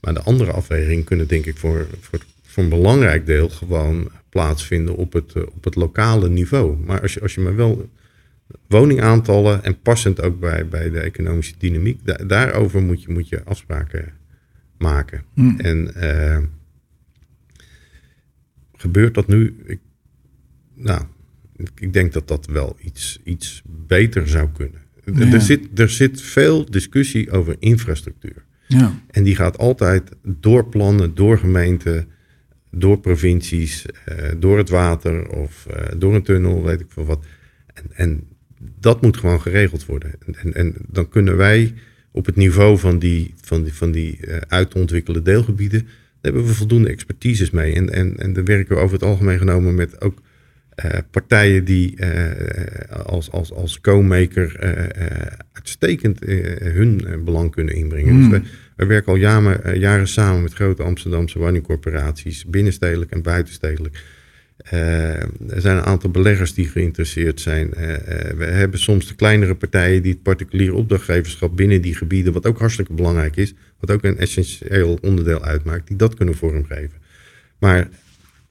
Maar de andere afwegingen kunnen denk ik voor, voor, voor een belangrijk deel gewoon plaatsvinden op het, eh, op het lokale niveau. Maar als je, als je maar wel woningaantallen en passend ook bij, bij de economische dynamiek, daarover moet je, moet je afspraken maken. Hmm. En uh, gebeurt dat nu? Ik, nou, ik denk dat dat wel iets, iets beter zou kunnen. Er, zit, er zit veel discussie over infrastructuur. Ja. En die gaat altijd door plannen, door gemeenten door provincies, uh, door het water of uh, door een tunnel, weet ik veel wat. En, en dat moet gewoon geregeld worden. En, en, en, dan kunnen wij op het niveau van die, van die, van die uh, uitontwikkelde deelgebieden, daar hebben we voldoende expertises mee. En, en, en dan werken we over het algemeen genomen met ook partijen die als, als, als co-maker uitstekend hun belang kunnen inbrengen. Dus hmm. We werken al jaren, eh, jaren samen met grote Amsterdamse woningcorporaties, binnenstedelijk en buitenstedelijk. Uh, er zijn een aantal beleggers die geïnteresseerd zijn. Uh, we hebben soms de kleinere partijen die het particuliere opdrachtgeverschap binnen die gebieden, wat ook hartstikke belangrijk is, wat ook een essentieel onderdeel uitmaakt, die dat kunnen vormgeven. Maar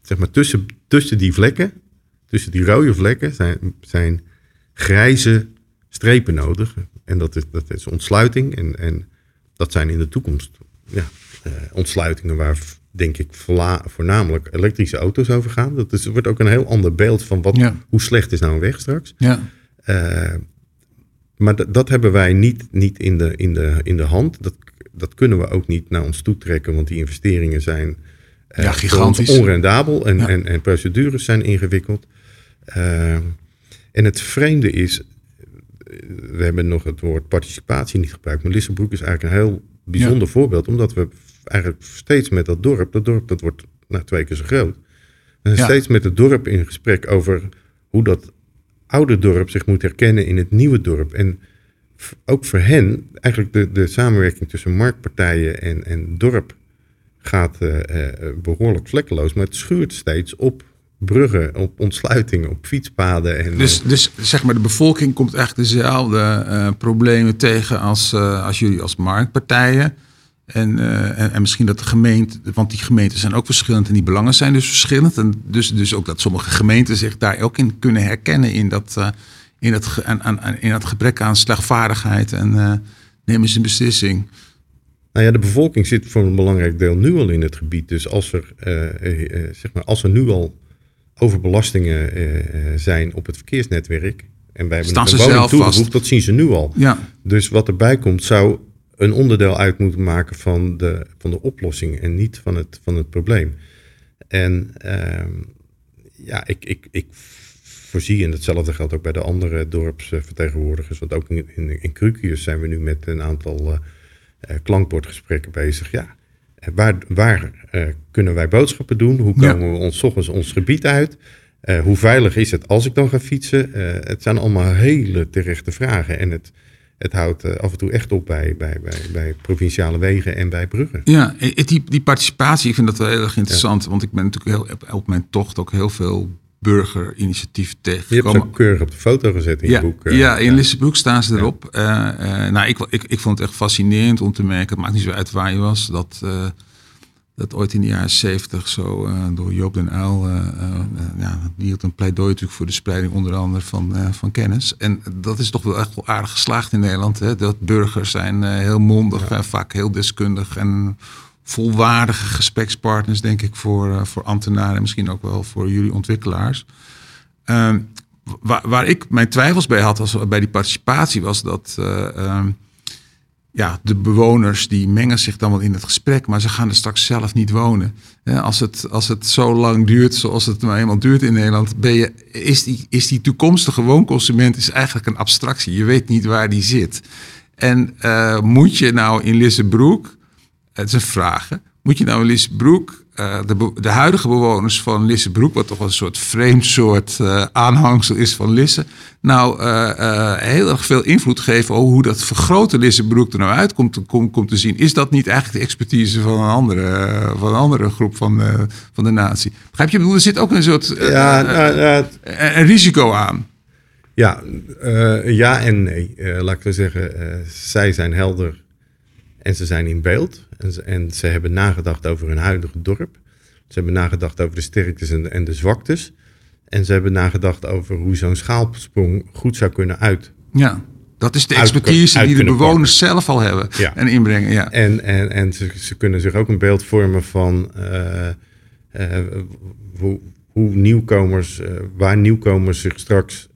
zeg maar tussen, tussen die vlekken, tussen die rode vlekken, zijn, zijn grijze strepen nodig. En dat is, dat is ontsluiting en, en dat zijn in de toekomst ja, uh, ontsluitingen waar, denk ik, voornamelijk elektrische auto's over gaan. Dat is, wordt ook een heel ander beeld van wat, hoe slecht is nou een weg straks. Ja. Uh, maar dat hebben wij niet, niet in, de, in, de, in de hand. Dat, dat kunnen we ook niet naar ons toe trekken, want die investeringen zijn uh, ja, gigantisch onrendabel en, en, en procedures zijn ingewikkeld. en het vreemde is, we hebben nog het woord participatie niet gebruikt. Maar Lissabroek is eigenlijk een heel bijzonder voorbeeld. Omdat we eigenlijk steeds met dat dorp, dat dorp dat wordt nou, twee keer zo groot. We zijn Ja. steeds met het dorp in gesprek over hoe dat oude dorp zich moet herkennen in het nieuwe dorp. En ook voor hen, eigenlijk de, de samenwerking tussen marktpartijen en, en dorp gaat eh, eh, behoorlijk vlekkeloos. Maar het schuurt steeds op bruggen, op ontsluitingen, op fietspaden. En, Dus, eh, dus zeg maar, de bevolking komt eigenlijk dezelfde eh, problemen tegen als, eh, als jullie als marktpartijen. En, en, en misschien dat de gemeente, want die gemeenten zijn ook verschillend en die belangen zijn dus verschillend. En dus, dus ook dat sommige gemeenten zich daar ook in kunnen herkennen in dat, in dat, aan, aan, in dat gebrek aan slagvaardigheid en nemen ze een beslissing. Nou ja, de bevolking zit voor een belangrijk deel nu al in het gebied. Dus als er, eh, eh, eh, zeg maar, als er nu al overbelastingen eh, eh, zijn op het verkeersnetwerk. En wij hebben Staan een zelf toegevoegd, vast. dat zien ze nu al. Ja, Dus wat erbij komt, zou een onderdeel uit moeten maken van de, van de oplossing en niet van het, van het probleem. En ehm, ja, ik, ik, ik voorzie, en hetzelfde geldt ook bij de andere dorpsvertegenwoordigers, want ook in, in, in Crucius zijn we nu met een aantal eh, klankbordgesprekken bezig. Ja, waar, waar eh, kunnen wij boodschappen doen? Hoe Ja. komen we ons 's ochtends ons gebied uit? Eh, hoe veilig is het als ik dan ga fietsen? Eh, het zijn allemaal hele terechte vragen. En het, het houdt af en toe echt op bij, bij, bij, bij provinciale wegen en bij bruggen. Ja, die, die participatie, ik vind dat wel heel erg interessant. Want ik ben natuurlijk heel, op mijn tocht ook heel veel burgerinitiatieven Je hebt ze keurig op de foto gezet in Ja, je boek. eh. ja, in Lissabroek staan ze erop. Eh, eh, nou, ik, ik, ik vond het echt fascinerend om te merken, het maakt niet zo uit waar je was, dat, dat ooit in de jaren zeventig zo door Joop den Uyl, ja, die hield een pleidooi natuurlijk voor de spreiding onder andere van, van kennis. En dat is toch wel echt wel aardig geslaagd in Nederland. Hè? Dat burgers zijn heel mondig en vaak heel deskundig en volwaardige gesprekspartners, denk ik, voor, eh, voor ambtenaren en misschien ook wel voor jullie ontwikkelaars. Ehm, waar, waar ik mijn twijfels bij had als, bij die participatie was dat eh, ehm, ja, de bewoners die mengen zich dan wel in het gesprek, maar ze gaan er straks zelf niet wonen. Als, het, als het zo lang duurt zoals het nou eenmaal duurt in Nederland, ben je, is, die, is die toekomstige woonconsument is eigenlijk een abstractie. Je weet niet waar die zit. En eh, moet je nou in Lissebroek, het is een vraag, hè, moet je nou Lissebroek, eh, de, de huidige bewoners van Lissebroek, wat toch wel een soort vreemd soort eh, aanhangsel is van Lisse, nou eh, heel erg veel invloed geven over hoe dat vergrote Lissebroek er nou uit komt, te- komt, komt te zien. Is dat niet eigenlijk de expertise van een andere, van een andere groep van, van de natie? Begrijp je? Ik bedoel, er zit ook een soort Ja, nou, het- een- risico aan. ja, ja en nee. Laat ik zeggen, zij zijn helder en ze zijn in beeld. En ze, en ze hebben nagedacht over hun huidige dorp. Ze hebben nagedacht over de sterktes en de, en de zwaktes. En ze hebben nagedacht over hoe zo'n schaalsprong goed zou kunnen uit. Ja, dat is de expertise uit die de bewoners zelf al hebben Ja. en inbrengen. Ja. En, en, en ze, ze kunnen zich ook een beeld vormen van eh, eh, hoe, hoe nieuwkomers, eh, waar nieuwkomers zich straks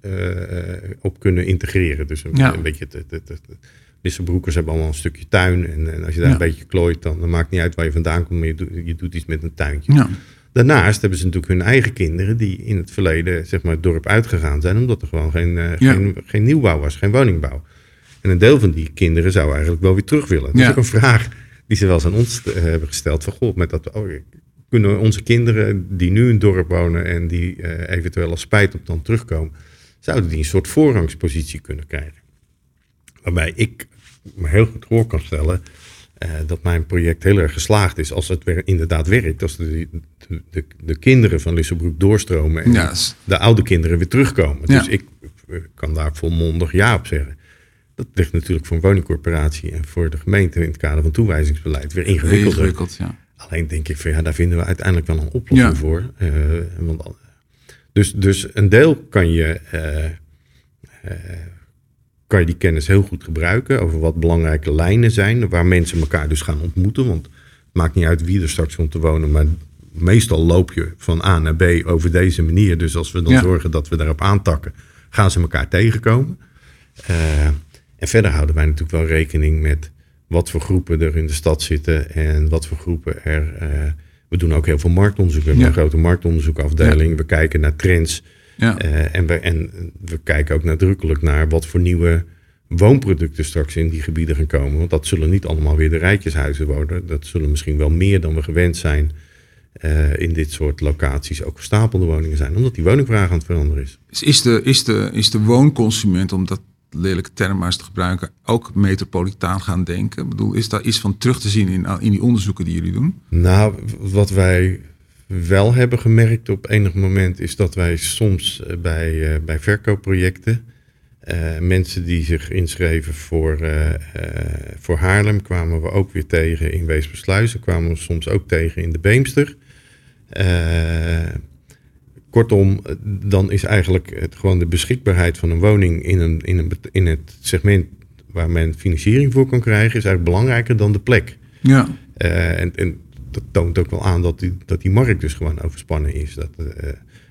op kunnen integreren. Dus een, Ja. een beetje, de, de Lissabroekers hebben allemaal een stukje tuin. En, en als je daar Ja. een beetje klooit, dan, dan maakt het niet uit waar je vandaan komt, maar je, doet je doet iets met een tuintje. Ja. Daarnaast hebben ze natuurlijk hun eigen kinderen die in het verleden zeg maar, het dorp uitgegaan zijn, omdat er gewoon geen, Ja. geen, geen nieuwbouw was, geen woningbouw. En een deel van die kinderen zou eigenlijk wel weer terug willen. Dat is ook een vraag die ze wel eens aan ons eh, hebben gesteld. Van, goh, met dat, oh, kunnen onze kinderen die nu in het dorp wonen en die eh, eventueel als spijt op dan terugkomen, zouden die een soort voorrangspositie kunnen krijgen? Waarbij ik me heel goed voor kan stellen eh, dat mijn project heel erg geslaagd is als het weer inderdaad werkt. Als de, de, de, de kinderen van Lissabroek doorstromen en de oude kinderen weer terugkomen. Ja. Dus ik eh, kan daar volmondig ja op zeggen. Dat ligt natuurlijk voor een woningcorporatie en voor de gemeente in het kader van toewijzingsbeleid weer ingewikkelder. Ingewikkeld, ja. Alleen denk ik van ja, daar vinden we uiteindelijk wel een oplossing Ja. voor. Eh, want, dus, dus een deel kan je, kan je die kennis heel goed gebruiken over wat belangrijke lijnen zijn, waar mensen elkaar dus gaan ontmoeten. Want het maakt niet uit wie er straks komt te wonen, maar meestal loop je van A naar B over deze manier. Dus als we dan Ja. zorgen dat we daarop aantakken, gaan ze elkaar tegenkomen. Eh, en verder houden wij natuurlijk wel rekening met wat voor groepen er in de stad zitten en wat voor groepen er. eh, we doen ook heel veel marktonderzoek. We hebben Ja. een grote marktonderzoekafdeling. We kijken naar trends. Ja. eh, en, we, en we kijken ook nadrukkelijk naar wat voor nieuwe woonproducten straks in die gebieden gaan komen. Want dat zullen niet allemaal weer de rijtjeshuizen worden. Dat zullen misschien wel meer dan we gewend zijn. eh, in dit soort locaties ook gestapelde woningen zijn, omdat die woningvraag aan het veranderen is. Is de, is de, is de woonconsument, om dat lelijke term maar eens te gebruiken, ook metropolitaan gaan denken? Ik bedoel, is daar iets van terug te zien in, in die onderzoeken die jullie doen? Nou, wat wij wel hebben gemerkt op enig moment is dat wij soms eh, bij, uh, bij verkoopprojecten uh, mensen die zich inschreven voor, voor Haarlem kwamen we ook weer tegen in Weespersluizen, kwamen we soms ook tegen in de Beemster. kortom, dan is eigenlijk het, gewoon de beschikbaarheid van een woning in, een, in, een, in het segment waar men financiering voor kan krijgen, is eigenlijk belangrijker dan de plek. Ja. en, en dat toont ook wel aan dat die, dat die markt dus gewoon overspannen is. Dat, uh,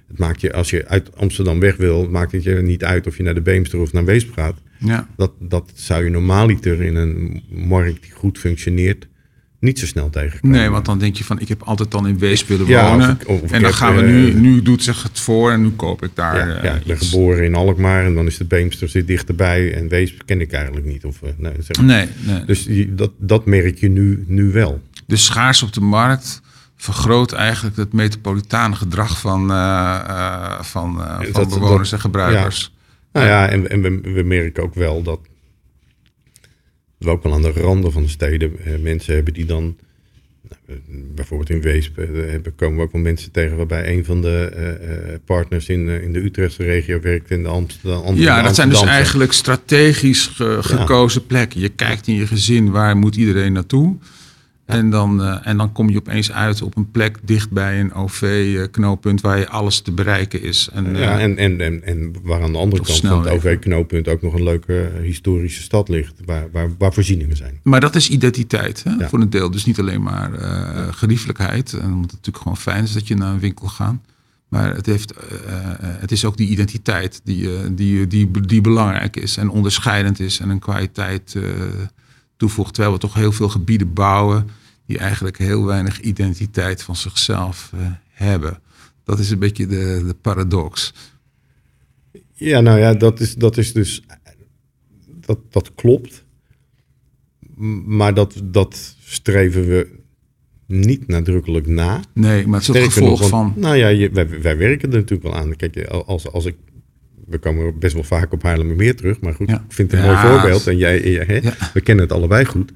het maakt je, als je uit Amsterdam weg wil, maakt het je niet uit of je naar de Beemster of naar Weesp gaat. Ja. Dat, dat zou je normaaliter in een markt die goed functioneert niet zo snel tegenkomen. Nee, want dan denk je van ik heb altijd dan in Weesp willen wonen. Of of en dan gaan we nu, nu doet zich het voor en nu koop ik daar. Ja, ja ik ben geboren in Alkmaar en dan is de Beemster zit dichterbij en Weesp ken ik eigenlijk niet. Of, nee, zeg nee, nee, Dus dat, dat merk je nu, nu wel de schaars op de markt vergroot eigenlijk het metropolitane gedrag van, uh, van, uh, van bewoners en gebruikers. Nou ja, en, en we, we, merken ook wel dat we ook wel aan de randen van de steden mensen hebben die dan, nou, bijvoorbeeld in Weesp, komen we ook wel mensen tegen waarbij een van de partners in, in de Utrechtse regio werkt in de Amsterdam. Ja, dat zijn dus eigenlijk strategisch gekozen plekken. Je kijkt in je gezin waar moet iedereen naartoe. En dan, uh, en dan kom je opeens uit op een plek dicht bij een OV-knooppunt waar je alles te bereiken is. En, ja, en, en, en, en waar aan de andere kant van het OV-knooppunt ook nog een leuke historische stad ligt, waar, waar, waar voorzieningen zijn. Maar dat is identiteit hè, voor een deel. Dus niet alleen maar uh, geriefelijkheid. En omdat het natuurlijk gewoon fijn is dat je naar een winkel gaat. Maar het, heeft, uh, het is ook die identiteit die, die, die, die belangrijk is en onderscheidend is en een kwaliteit toevoegt. Terwijl we toch heel veel gebieden bouwen die eigenlijk heel weinig identiteit van zichzelf uh, hebben. Dat is een beetje de, de paradox. Ja, nou ja, dat is, dat is dus. Dat, dat klopt. Maar dat, dat streven we niet nadrukkelijk na. Nee, maar het is het gevolg van. Nou ja, je, wij, wij werken er natuurlijk wel aan. Kijk, als, als ik we komen best wel vaak op Haarlemmermeer terug. Maar goed, ik vind het een mooi voorbeeld. En jij, jij hè, we kennen het allebei goed.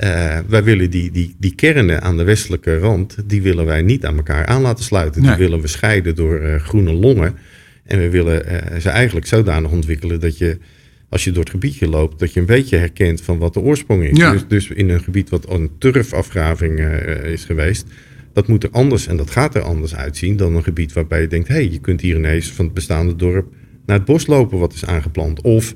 Uh, wij willen die, die, die kernen aan de westelijke rand, die willen wij niet aan elkaar aan laten sluiten. Die willen we scheiden door uh, groene longen. En we willen uh, ze eigenlijk zodanig ontwikkelen dat je, als je door het gebiedje loopt, dat je een beetje herkent van wat de oorsprong is. Ja. Dus, dus in een gebied wat een turfafgraving is geweest, dat moet er anders en dat gaat er anders uitzien dan een gebied waarbij je denkt, hé, hey, je kunt hier ineens van het bestaande dorp naar het bos lopen wat is aangeplant. Of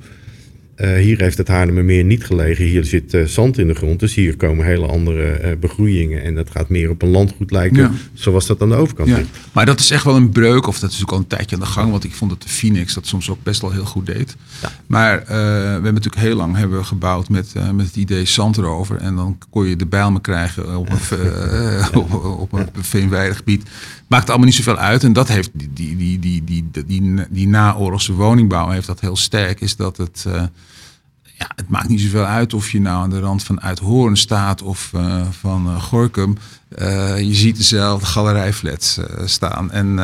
uh, hier heeft het Haarlemmermeer niet gelegen. Hier zit uh, zand in de grond. Dus hier komen hele andere uh, begroeiingen. En dat gaat meer op een landgoed lijken. Ja. Zoals dat aan de overkant ja. Maar dat is echt wel een breuk. Of dat is ook al een tijdje aan de gang. Want ik vond dat de Phoenix dat soms ook best wel heel goed deed. Ja. Maar we hebben natuurlijk heel lang hebben we gebouwd met, met het idee zand erover. En dan kon je de bijlmen krijgen op een, op, op een veenweidig gebied. Maakt allemaal niet zoveel uit. En dat heeft die, die, die, die, die, die, die, die naoorlogse woningbouw heeft dat heel sterk. Is dat het ja, het maakt niet zoveel uit of je nou aan de rand van Uithoorn staat of uh, van uh, Gorkum. Je ziet dezelfde galerijflats staan. En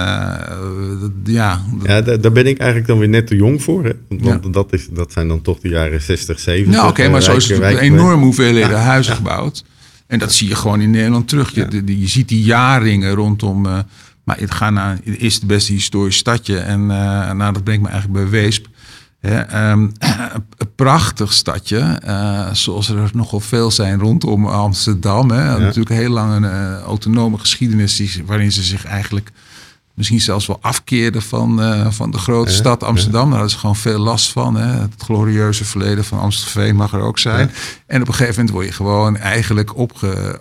ja... Ja, daar ben ik eigenlijk dan weer net te jong voor. Hè? Want ja. dat, is, dat zijn dan toch de jaren 60, 70. Nou oké, okay, maar zo is het een enorme hoeveelheden ja, huizen ja. En dat zie je gewoon in Nederland terug. Je, de, je ziet die jaarringen rondom... maar het gaat naar het is het beste historisch stadje. En nou, dat brengt me eigenlijk bij Weesp. Ja, um, een prachtig stadje, uh, zoals er nogal veel zijn rondom Amsterdam. Hè. Ja. Natuurlijk heel lang een uh, autonome geschiedenis waarin ze zich eigenlijk misschien zelfs wel afkeerden van, uh, van de grote ja, stad Amsterdam. Ja. Daar hadden ze gewoon veel last van. Hè. Het glorieuze verleden van Amstelveen mag er ook zijn. Ja. En op een gegeven moment word je gewoon eigenlijk opge,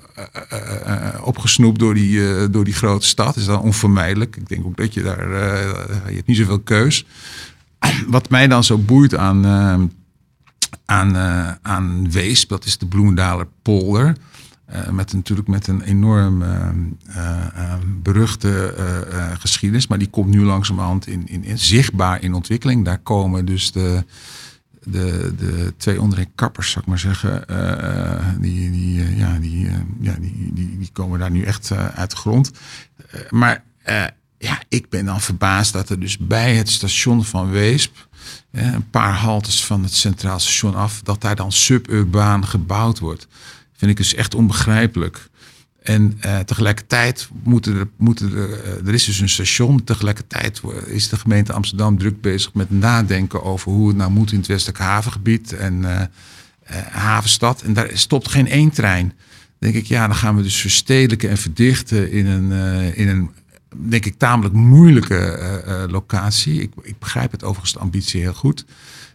opgesnoept door die, door die grote stad. Dat is dan onvermijdelijk. Ik denk ook dat je daar, je hebt niet zoveel keus wat mij dan zo boeit aan, uh, aan, uh, aan Weesp, dat is de Bloemendaler polder. Uh, met natuurlijk met een enorm beruchte geschiedenis. Maar die komt nu langzamerhand in, in, in, zichtbaar in ontwikkeling. Daar komen dus de, de, de twee onderin kappers, zou ik maar zeggen. die, die, die komen daar nu echt uit de grond. maar ja, ik ben dan verbaasd dat er dus bij het station van Weesp, een paar haltes van het Centraal Station af, dat daar dan suburbaan gebouwd wordt. Vind ik dus echt onbegrijpelijk. En uh, tegelijkertijd moeten er, moeten er, uh, er is dus een station. Tegelijkertijd is de gemeente Amsterdam druk bezig met nadenken over hoe het nou moet in het westelijk havengebied en uh, havenstad. En daar stopt geen één trein. Dan denk ik, ja, dan gaan we dus verstedelijken en verdichten in een, in een denk ik, tamelijk moeilijke locatie. Ik, ik begrijp het overigens de ambitie heel goed.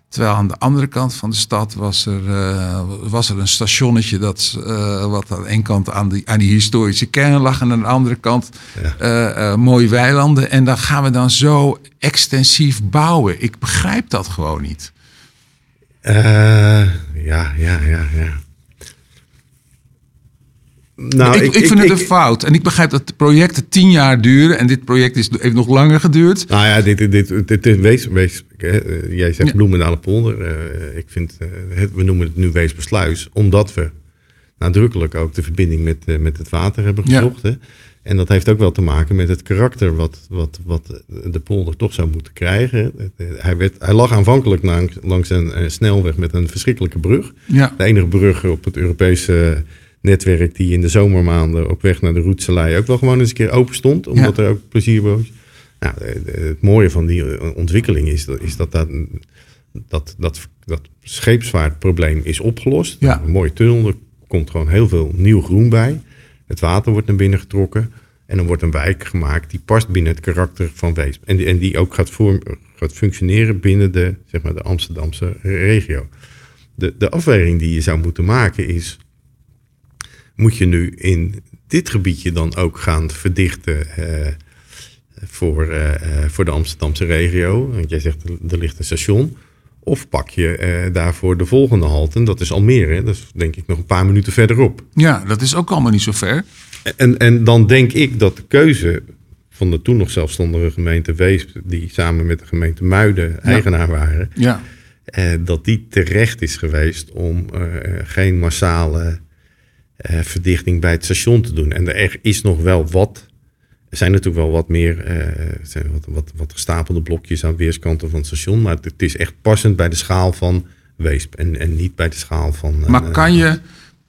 Terwijl aan de andere kant van de stad was er, uh, was er een stationnetje dat uh, wat aan de ene kant aan die, aan die historische kern lag en aan de andere kant ja. uh, mooie weilanden. En dan gaan we dan zo extensief bouwen. Ik begrijp dat gewoon niet. ja, ja, ja, ja. Nou, ik, ik, vind het een fout. En ik begrijp dat de projecten tien jaar duren. En dit project is, heeft nog langer geduurd. Nou ja, dit, dit, dit, dit wees, wees, jij zegt ja. Bloemendale polder. Uh, ik vind, uh, het, we noemen het nu Weespersluis. Omdat we nadrukkelijk ook de verbinding met, uh, met het water hebben gezocht. Ja. En dat heeft ook wel te maken met het karakter wat, wat, wat de polder toch zou moeten krijgen. Hij, werd, hij lag aanvankelijk langs, langs een, snelweg met een verschrikkelijke brug. Ja. De enige brug op het Europese netwerk die in de zomermaanden op weg naar de Roetselij ook wel gewoon eens een keer open stond. Omdat er ook plezier was. Nou, het mooie van die ontwikkeling is, is dat, dat, dat, dat, dat scheepsvaartprobleem is opgelost. Ja. Een mooie tunnel, er komt gewoon heel veel nieuw groen bij. Het water wordt naar binnen getrokken. En dan wordt een wijk gemaakt die past binnen het karakter van Weesp. En die, en die ook gaat, voor, gaat functioneren binnen de, zeg maar, de Amsterdamse regio. De, de afweging die je zou moeten maken is moet je nu in dit gebiedje dan ook gaan verdichten uh, voor, uh, voor de Amsterdamse regio? Want jij zegt er ligt een station. Of pak je uh, daarvoor de volgende halte, en dat is Almere. Dat is denk ik nog een paar minuten verderop. Ja, dat is ook allemaal niet zo ver. En, en dan denk ik dat de keuze van de toen nog zelfstandige gemeente Weesp... die samen met de gemeente Muiden eigenaar waren... Ja. dat die terecht is geweest om geen massale uh, verdichting bij het station te doen. En er is nog wel wat. Er zijn natuurlijk wel wat meer uh, zijn wat, wat, wat gestapelde blokjes aan weerskanten van het station. Maar het, is echt passend bij de schaal van Weesp. En, en niet bij de schaal van. Uh, maar kan je,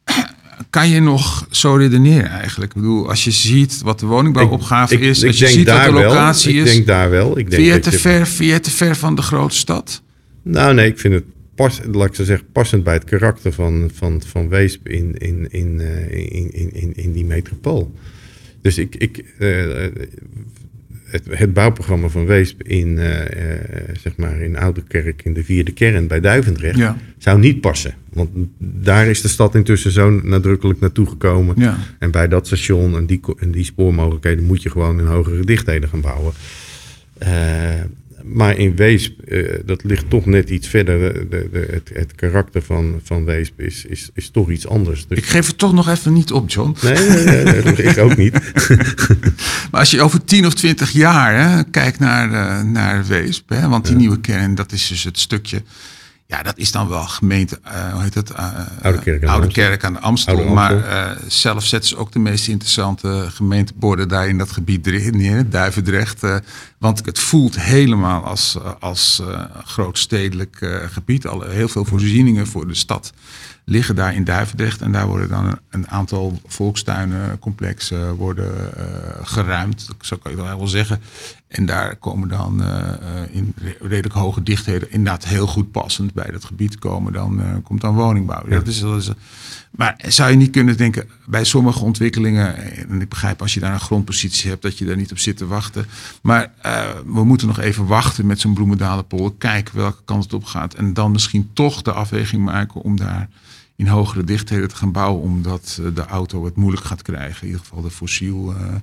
kan je nog zo redeneren eigenlijk? Ik bedoel, als je ziet wat de woningbouwopgave ik, is. Ik, als je ziet wat de locatie wel. is. Ik denk daar wel. Ik denk vind, je te ver, vind je te ver van de grote stad? Nou nee, ik vind het pas, laat ik zo zeggen, passend bij het karakter van, van, van Weesp in, in, in, in, in, in, in die metropool. Dus ik, ik, uh, het, het bouwprogramma van Weesp in, uh, zeg maar in Ouderkerk, in de vierde kern bij Duivendrecht, ja. zou niet passen. Want daar is de stad intussen zo nadrukkelijk naartoe gekomen. Ja. En bij dat station en die, en die spoormogelijkheden moet je gewoon in hogere dichtheden gaan bouwen. Uh, maar in Weesp, uh, dat ligt toch net iets verder. De, de, het, het, karakter van, van Weesp is, is, is toch iets anders. Dus... Ik geef het toch nog even niet op, John. Nee, nee, nee, ik ook niet. maar als je over 10 of 20 jaar hè, kijkt naar, uh, naar Weesp, hè, want die ja. nieuwe kern, dat is dus het stukje. Ja, dat is dan wel gemeente, uh, hoe heet het? Uh, Oude Kerk aan, Oude Kerk aan de Amstel. Oude maar uh, zelf zetten ze ook de meest interessante gemeenteborden daar in dat gebied neer, Duivendrecht. want het voelt helemaal als, als grootstedelijk gebied. Al heel veel voorzieningen voor de stad liggen daar in Duivendrecht. En daar worden dan een aantal volkstuinencomplexen worden geruimd. Zo kan je wel zeggen. En daar komen dan uh, in redelijk hoge dichtheden, inderdaad heel goed passend bij dat gebied komen, dan uh, komt dan woningbouw. Ja. Dat is, dat is, maar zou je niet kunnen denken, bij sommige ontwikkelingen, en ik begrijp als je daar een grondpositie hebt, dat je daar niet op zit te wachten. Maar uh, we moeten nog even wachten met zo'n Bloemendalenpool, kijken welke kant het op gaat. En dan misschien toch de afweging maken om daar in hogere dichtheden te gaan bouwen, omdat de auto het moeilijk gaat krijgen. In ieder geval de fossiel. Uh,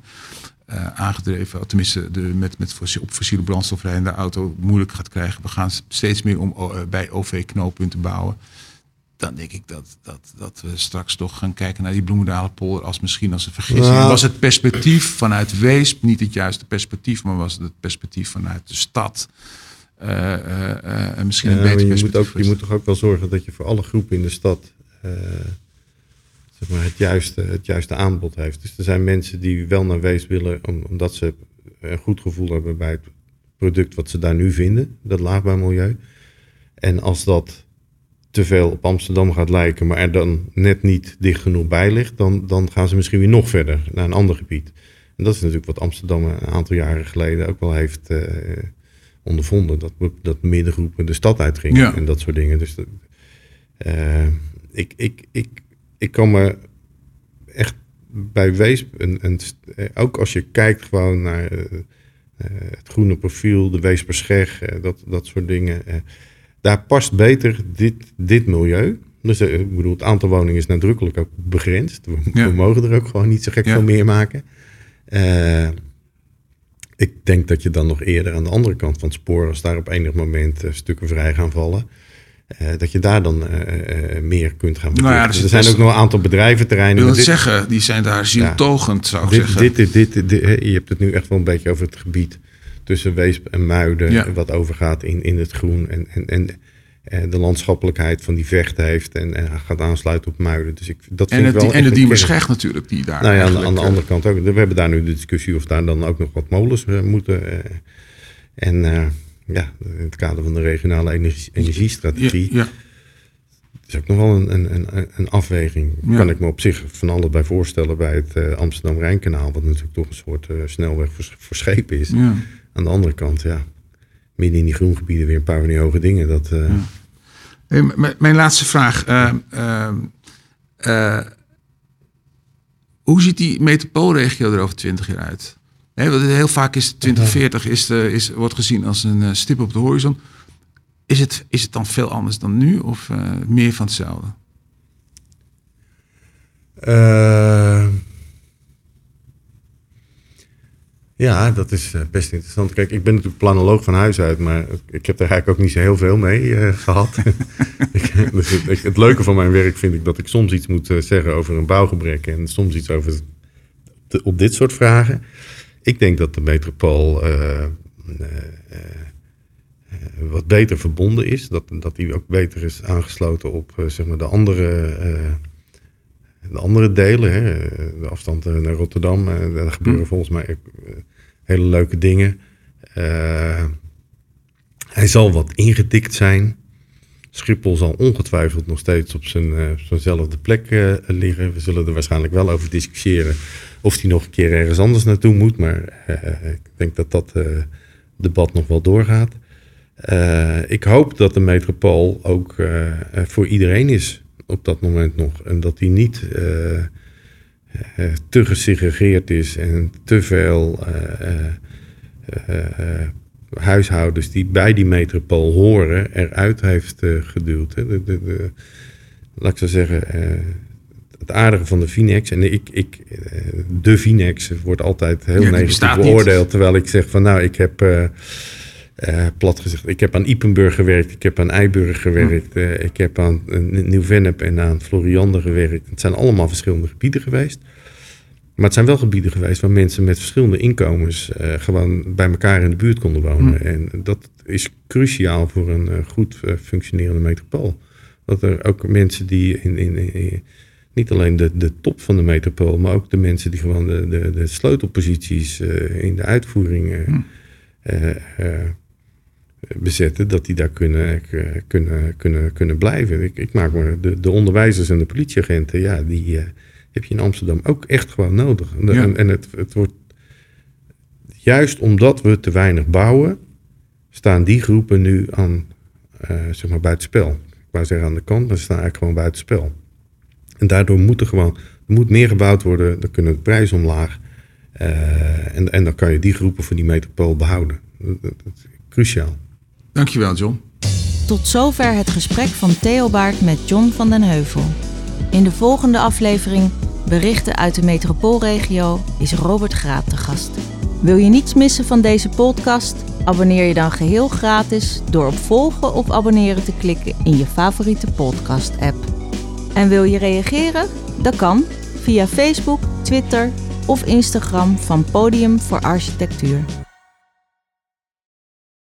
aangedreven, tenminste de, met, met op fossiele brandstof rijdende auto moeilijk gaat krijgen. We gaan steeds meer om uh, bij OV-knooppunten bouwen. Dan denk ik dat, dat, dat we straks toch gaan kijken naar die Bloemendalenpolder als misschien als een vergissing. Nou. Was het perspectief vanuit Weesp niet het juiste perspectief, maar was het het perspectief vanuit de stad? Uh, misschien een beter je perspectief. Moet ook, je moet toch ook wel zorgen dat je voor alle groepen in de stad maar, het, juiste, het juiste aanbod heeft. Dus er zijn mensen die wel naar Wees willen, omdat ze een goed gevoel hebben bij het product wat ze daar nu vinden, dat laagbouwmilieu. En als dat te veel op Amsterdam gaat lijken, maar er dan net niet dicht genoeg bij ligt, dan, dan gaan ze misschien weer nog verder naar een ander gebied. En dat is natuurlijk wat Amsterdam een aantal jaren geleden ook wel heeft uh, ondervonden. Dat, dat middengroepen de stad uitgingen en dat soort dingen. Dus uh, ik, ik, ik, ik kan me echt bij Wees, en, en, ook als je kijkt gewoon naar het groene profiel, de Weesperscheg, dat, dat soort dingen daar past beter dit, dit milieu. Dus eh, ik bedoel, het aantal woningen is nadrukkelijk ook begrensd. We, mogen er ook gewoon niet zo gek veel meer maken. Ik denk dat je dan nog eerder aan de andere kant van het spoor, als daar op enig moment stukken vrij gaan vallen, uh, dat je daar dan meer kunt gaan nou ja, dus er zijn ook nog een aantal bedrijventerreinen. Ik wil het zeggen, die zijn daar zieltogend, ja, zou ik dit, zeggen. Dit, dit, dit, je hebt het nu echt wel een beetje over het gebied tussen Weesp en Muiden, wat overgaat in, in het groen. En, en, en, de landschappelijkheid van die vechten heeft en, en gaat aansluiten op Muiden. Dus ik, dat vind en het, ik wel en de Diemerscheg natuurlijk, die daar. Nou ja, aan, aan, de andere kant ook. We hebben daar nu de discussie of daar dan ook nog wat molens moeten. En ja, in het kader van de regionale energie, energiestrategie. Ja, ja. is ook nog wel een, een, een, afweging. Ja. Kan ik me op zich van alles bij voorstellen bij het Amsterdam-Rijnkanaal, wat natuurlijk toch een soort snelweg voor, voor schepen is. Ja. Aan de andere kant, ja, midden in die groengebieden weer een paar van die hoge dingen. Dat, uh... hey, mijn laatste vraag. Uh, hoe ziet die metropoolregio er over 20 jaar uit? He, heel vaak is 2040 is de, is, wordt gezien als een stip op de horizon. Is het, is het dan veel anders dan nu of meer van hetzelfde? Ja, dat is eh, best interessant. Kijk, ik ben natuurlijk planoloog van huis uit, maar ik heb er eigenlijk ook niet zo heel veel mee uh, gehad. dus het, het, leuke van mijn werk vind ik dat ik soms iets moet eh, zeggen over een bouwgebrek en soms iets over op dit soort vragen. Ik denk dat de metropool uh, wat beter verbonden is, dat, dat die ook beter is aangesloten op zeg maar de andere de andere delen, hè, de afstand naar Rotterdam, daar gebeuren hm. volgens mij hele leuke dingen. Hij zal wat ingedikt zijn. Schiphol zal ongetwijfeld nog steeds op zijn, zijnzelfde plek uh, liggen. We zullen er waarschijnlijk wel over discussiëren of hij nog een keer ergens anders naartoe moet. Maar ik denk dat dat debat nog wel doorgaat. ik hoop dat de metropool ook voor iedereen is op dat moment nog. En dat hij niet te gesegregeerd is en te veel huishoudens die bij die metropool horen eruit heeft geduwd. De, de, de, laat ik zo zeggen, het aardige van de Finex, en ik, ik, de Finex wordt altijd heel ja, negatief beoordeeld, terwijl ik zeg van nou, ik heb uh, plat gezegd, ik heb aan Ipenburg gewerkt, ik heb aan Eiburg gewerkt, uh, ik heb aan Nieuw-Vennep en aan Floriander gewerkt. Het zijn allemaal verschillende gebieden geweest. Maar het zijn wel gebieden geweest waar mensen met verschillende inkomens gewoon bij elkaar in de buurt konden wonen. Hm. En dat is cruciaal voor een goed functionerende metropool. Dat er ook mensen die in, in, niet alleen de, de top van de metropool, maar ook de mensen die gewoon de, de, de sleutelposities in de uitvoering hm bezetten, dat die daar kunnen, eh, kunnen, kunnen, kunnen blijven. Ik, ik maak me de, de onderwijzers en de politieagenten, ja, die heb je in Amsterdam ook echt gewoon nodig. En, en het, het wordt juist omdat we te weinig bouwen, staan die groepen nu aan, uh, zeg maar, buitenspel. Ik wou zeggen aan de kant, maar ze staan eigenlijk gewoon buitenspel. En daardoor moet er gewoon, er moet meer gebouwd worden, dan kunnen de prijzen omlaag. Uh, en, en dan kan je die groepen van die metropool behouden. Dat, dat, dat is cruciaal. Dankjewel, John. Tot zover het gesprek van Theo Baart met John van den Heuvel. In de volgende aflevering Berichten uit de metropoolregio is Robert Graat te gast. Wil je niets missen van deze podcast? Abonneer je dan geheel gratis door op volgen of abonneren te klikken in je favoriete podcast-app. En wil je reageren? Dat kan via Facebook, Twitter of Instagram van Podium voor Architectuur.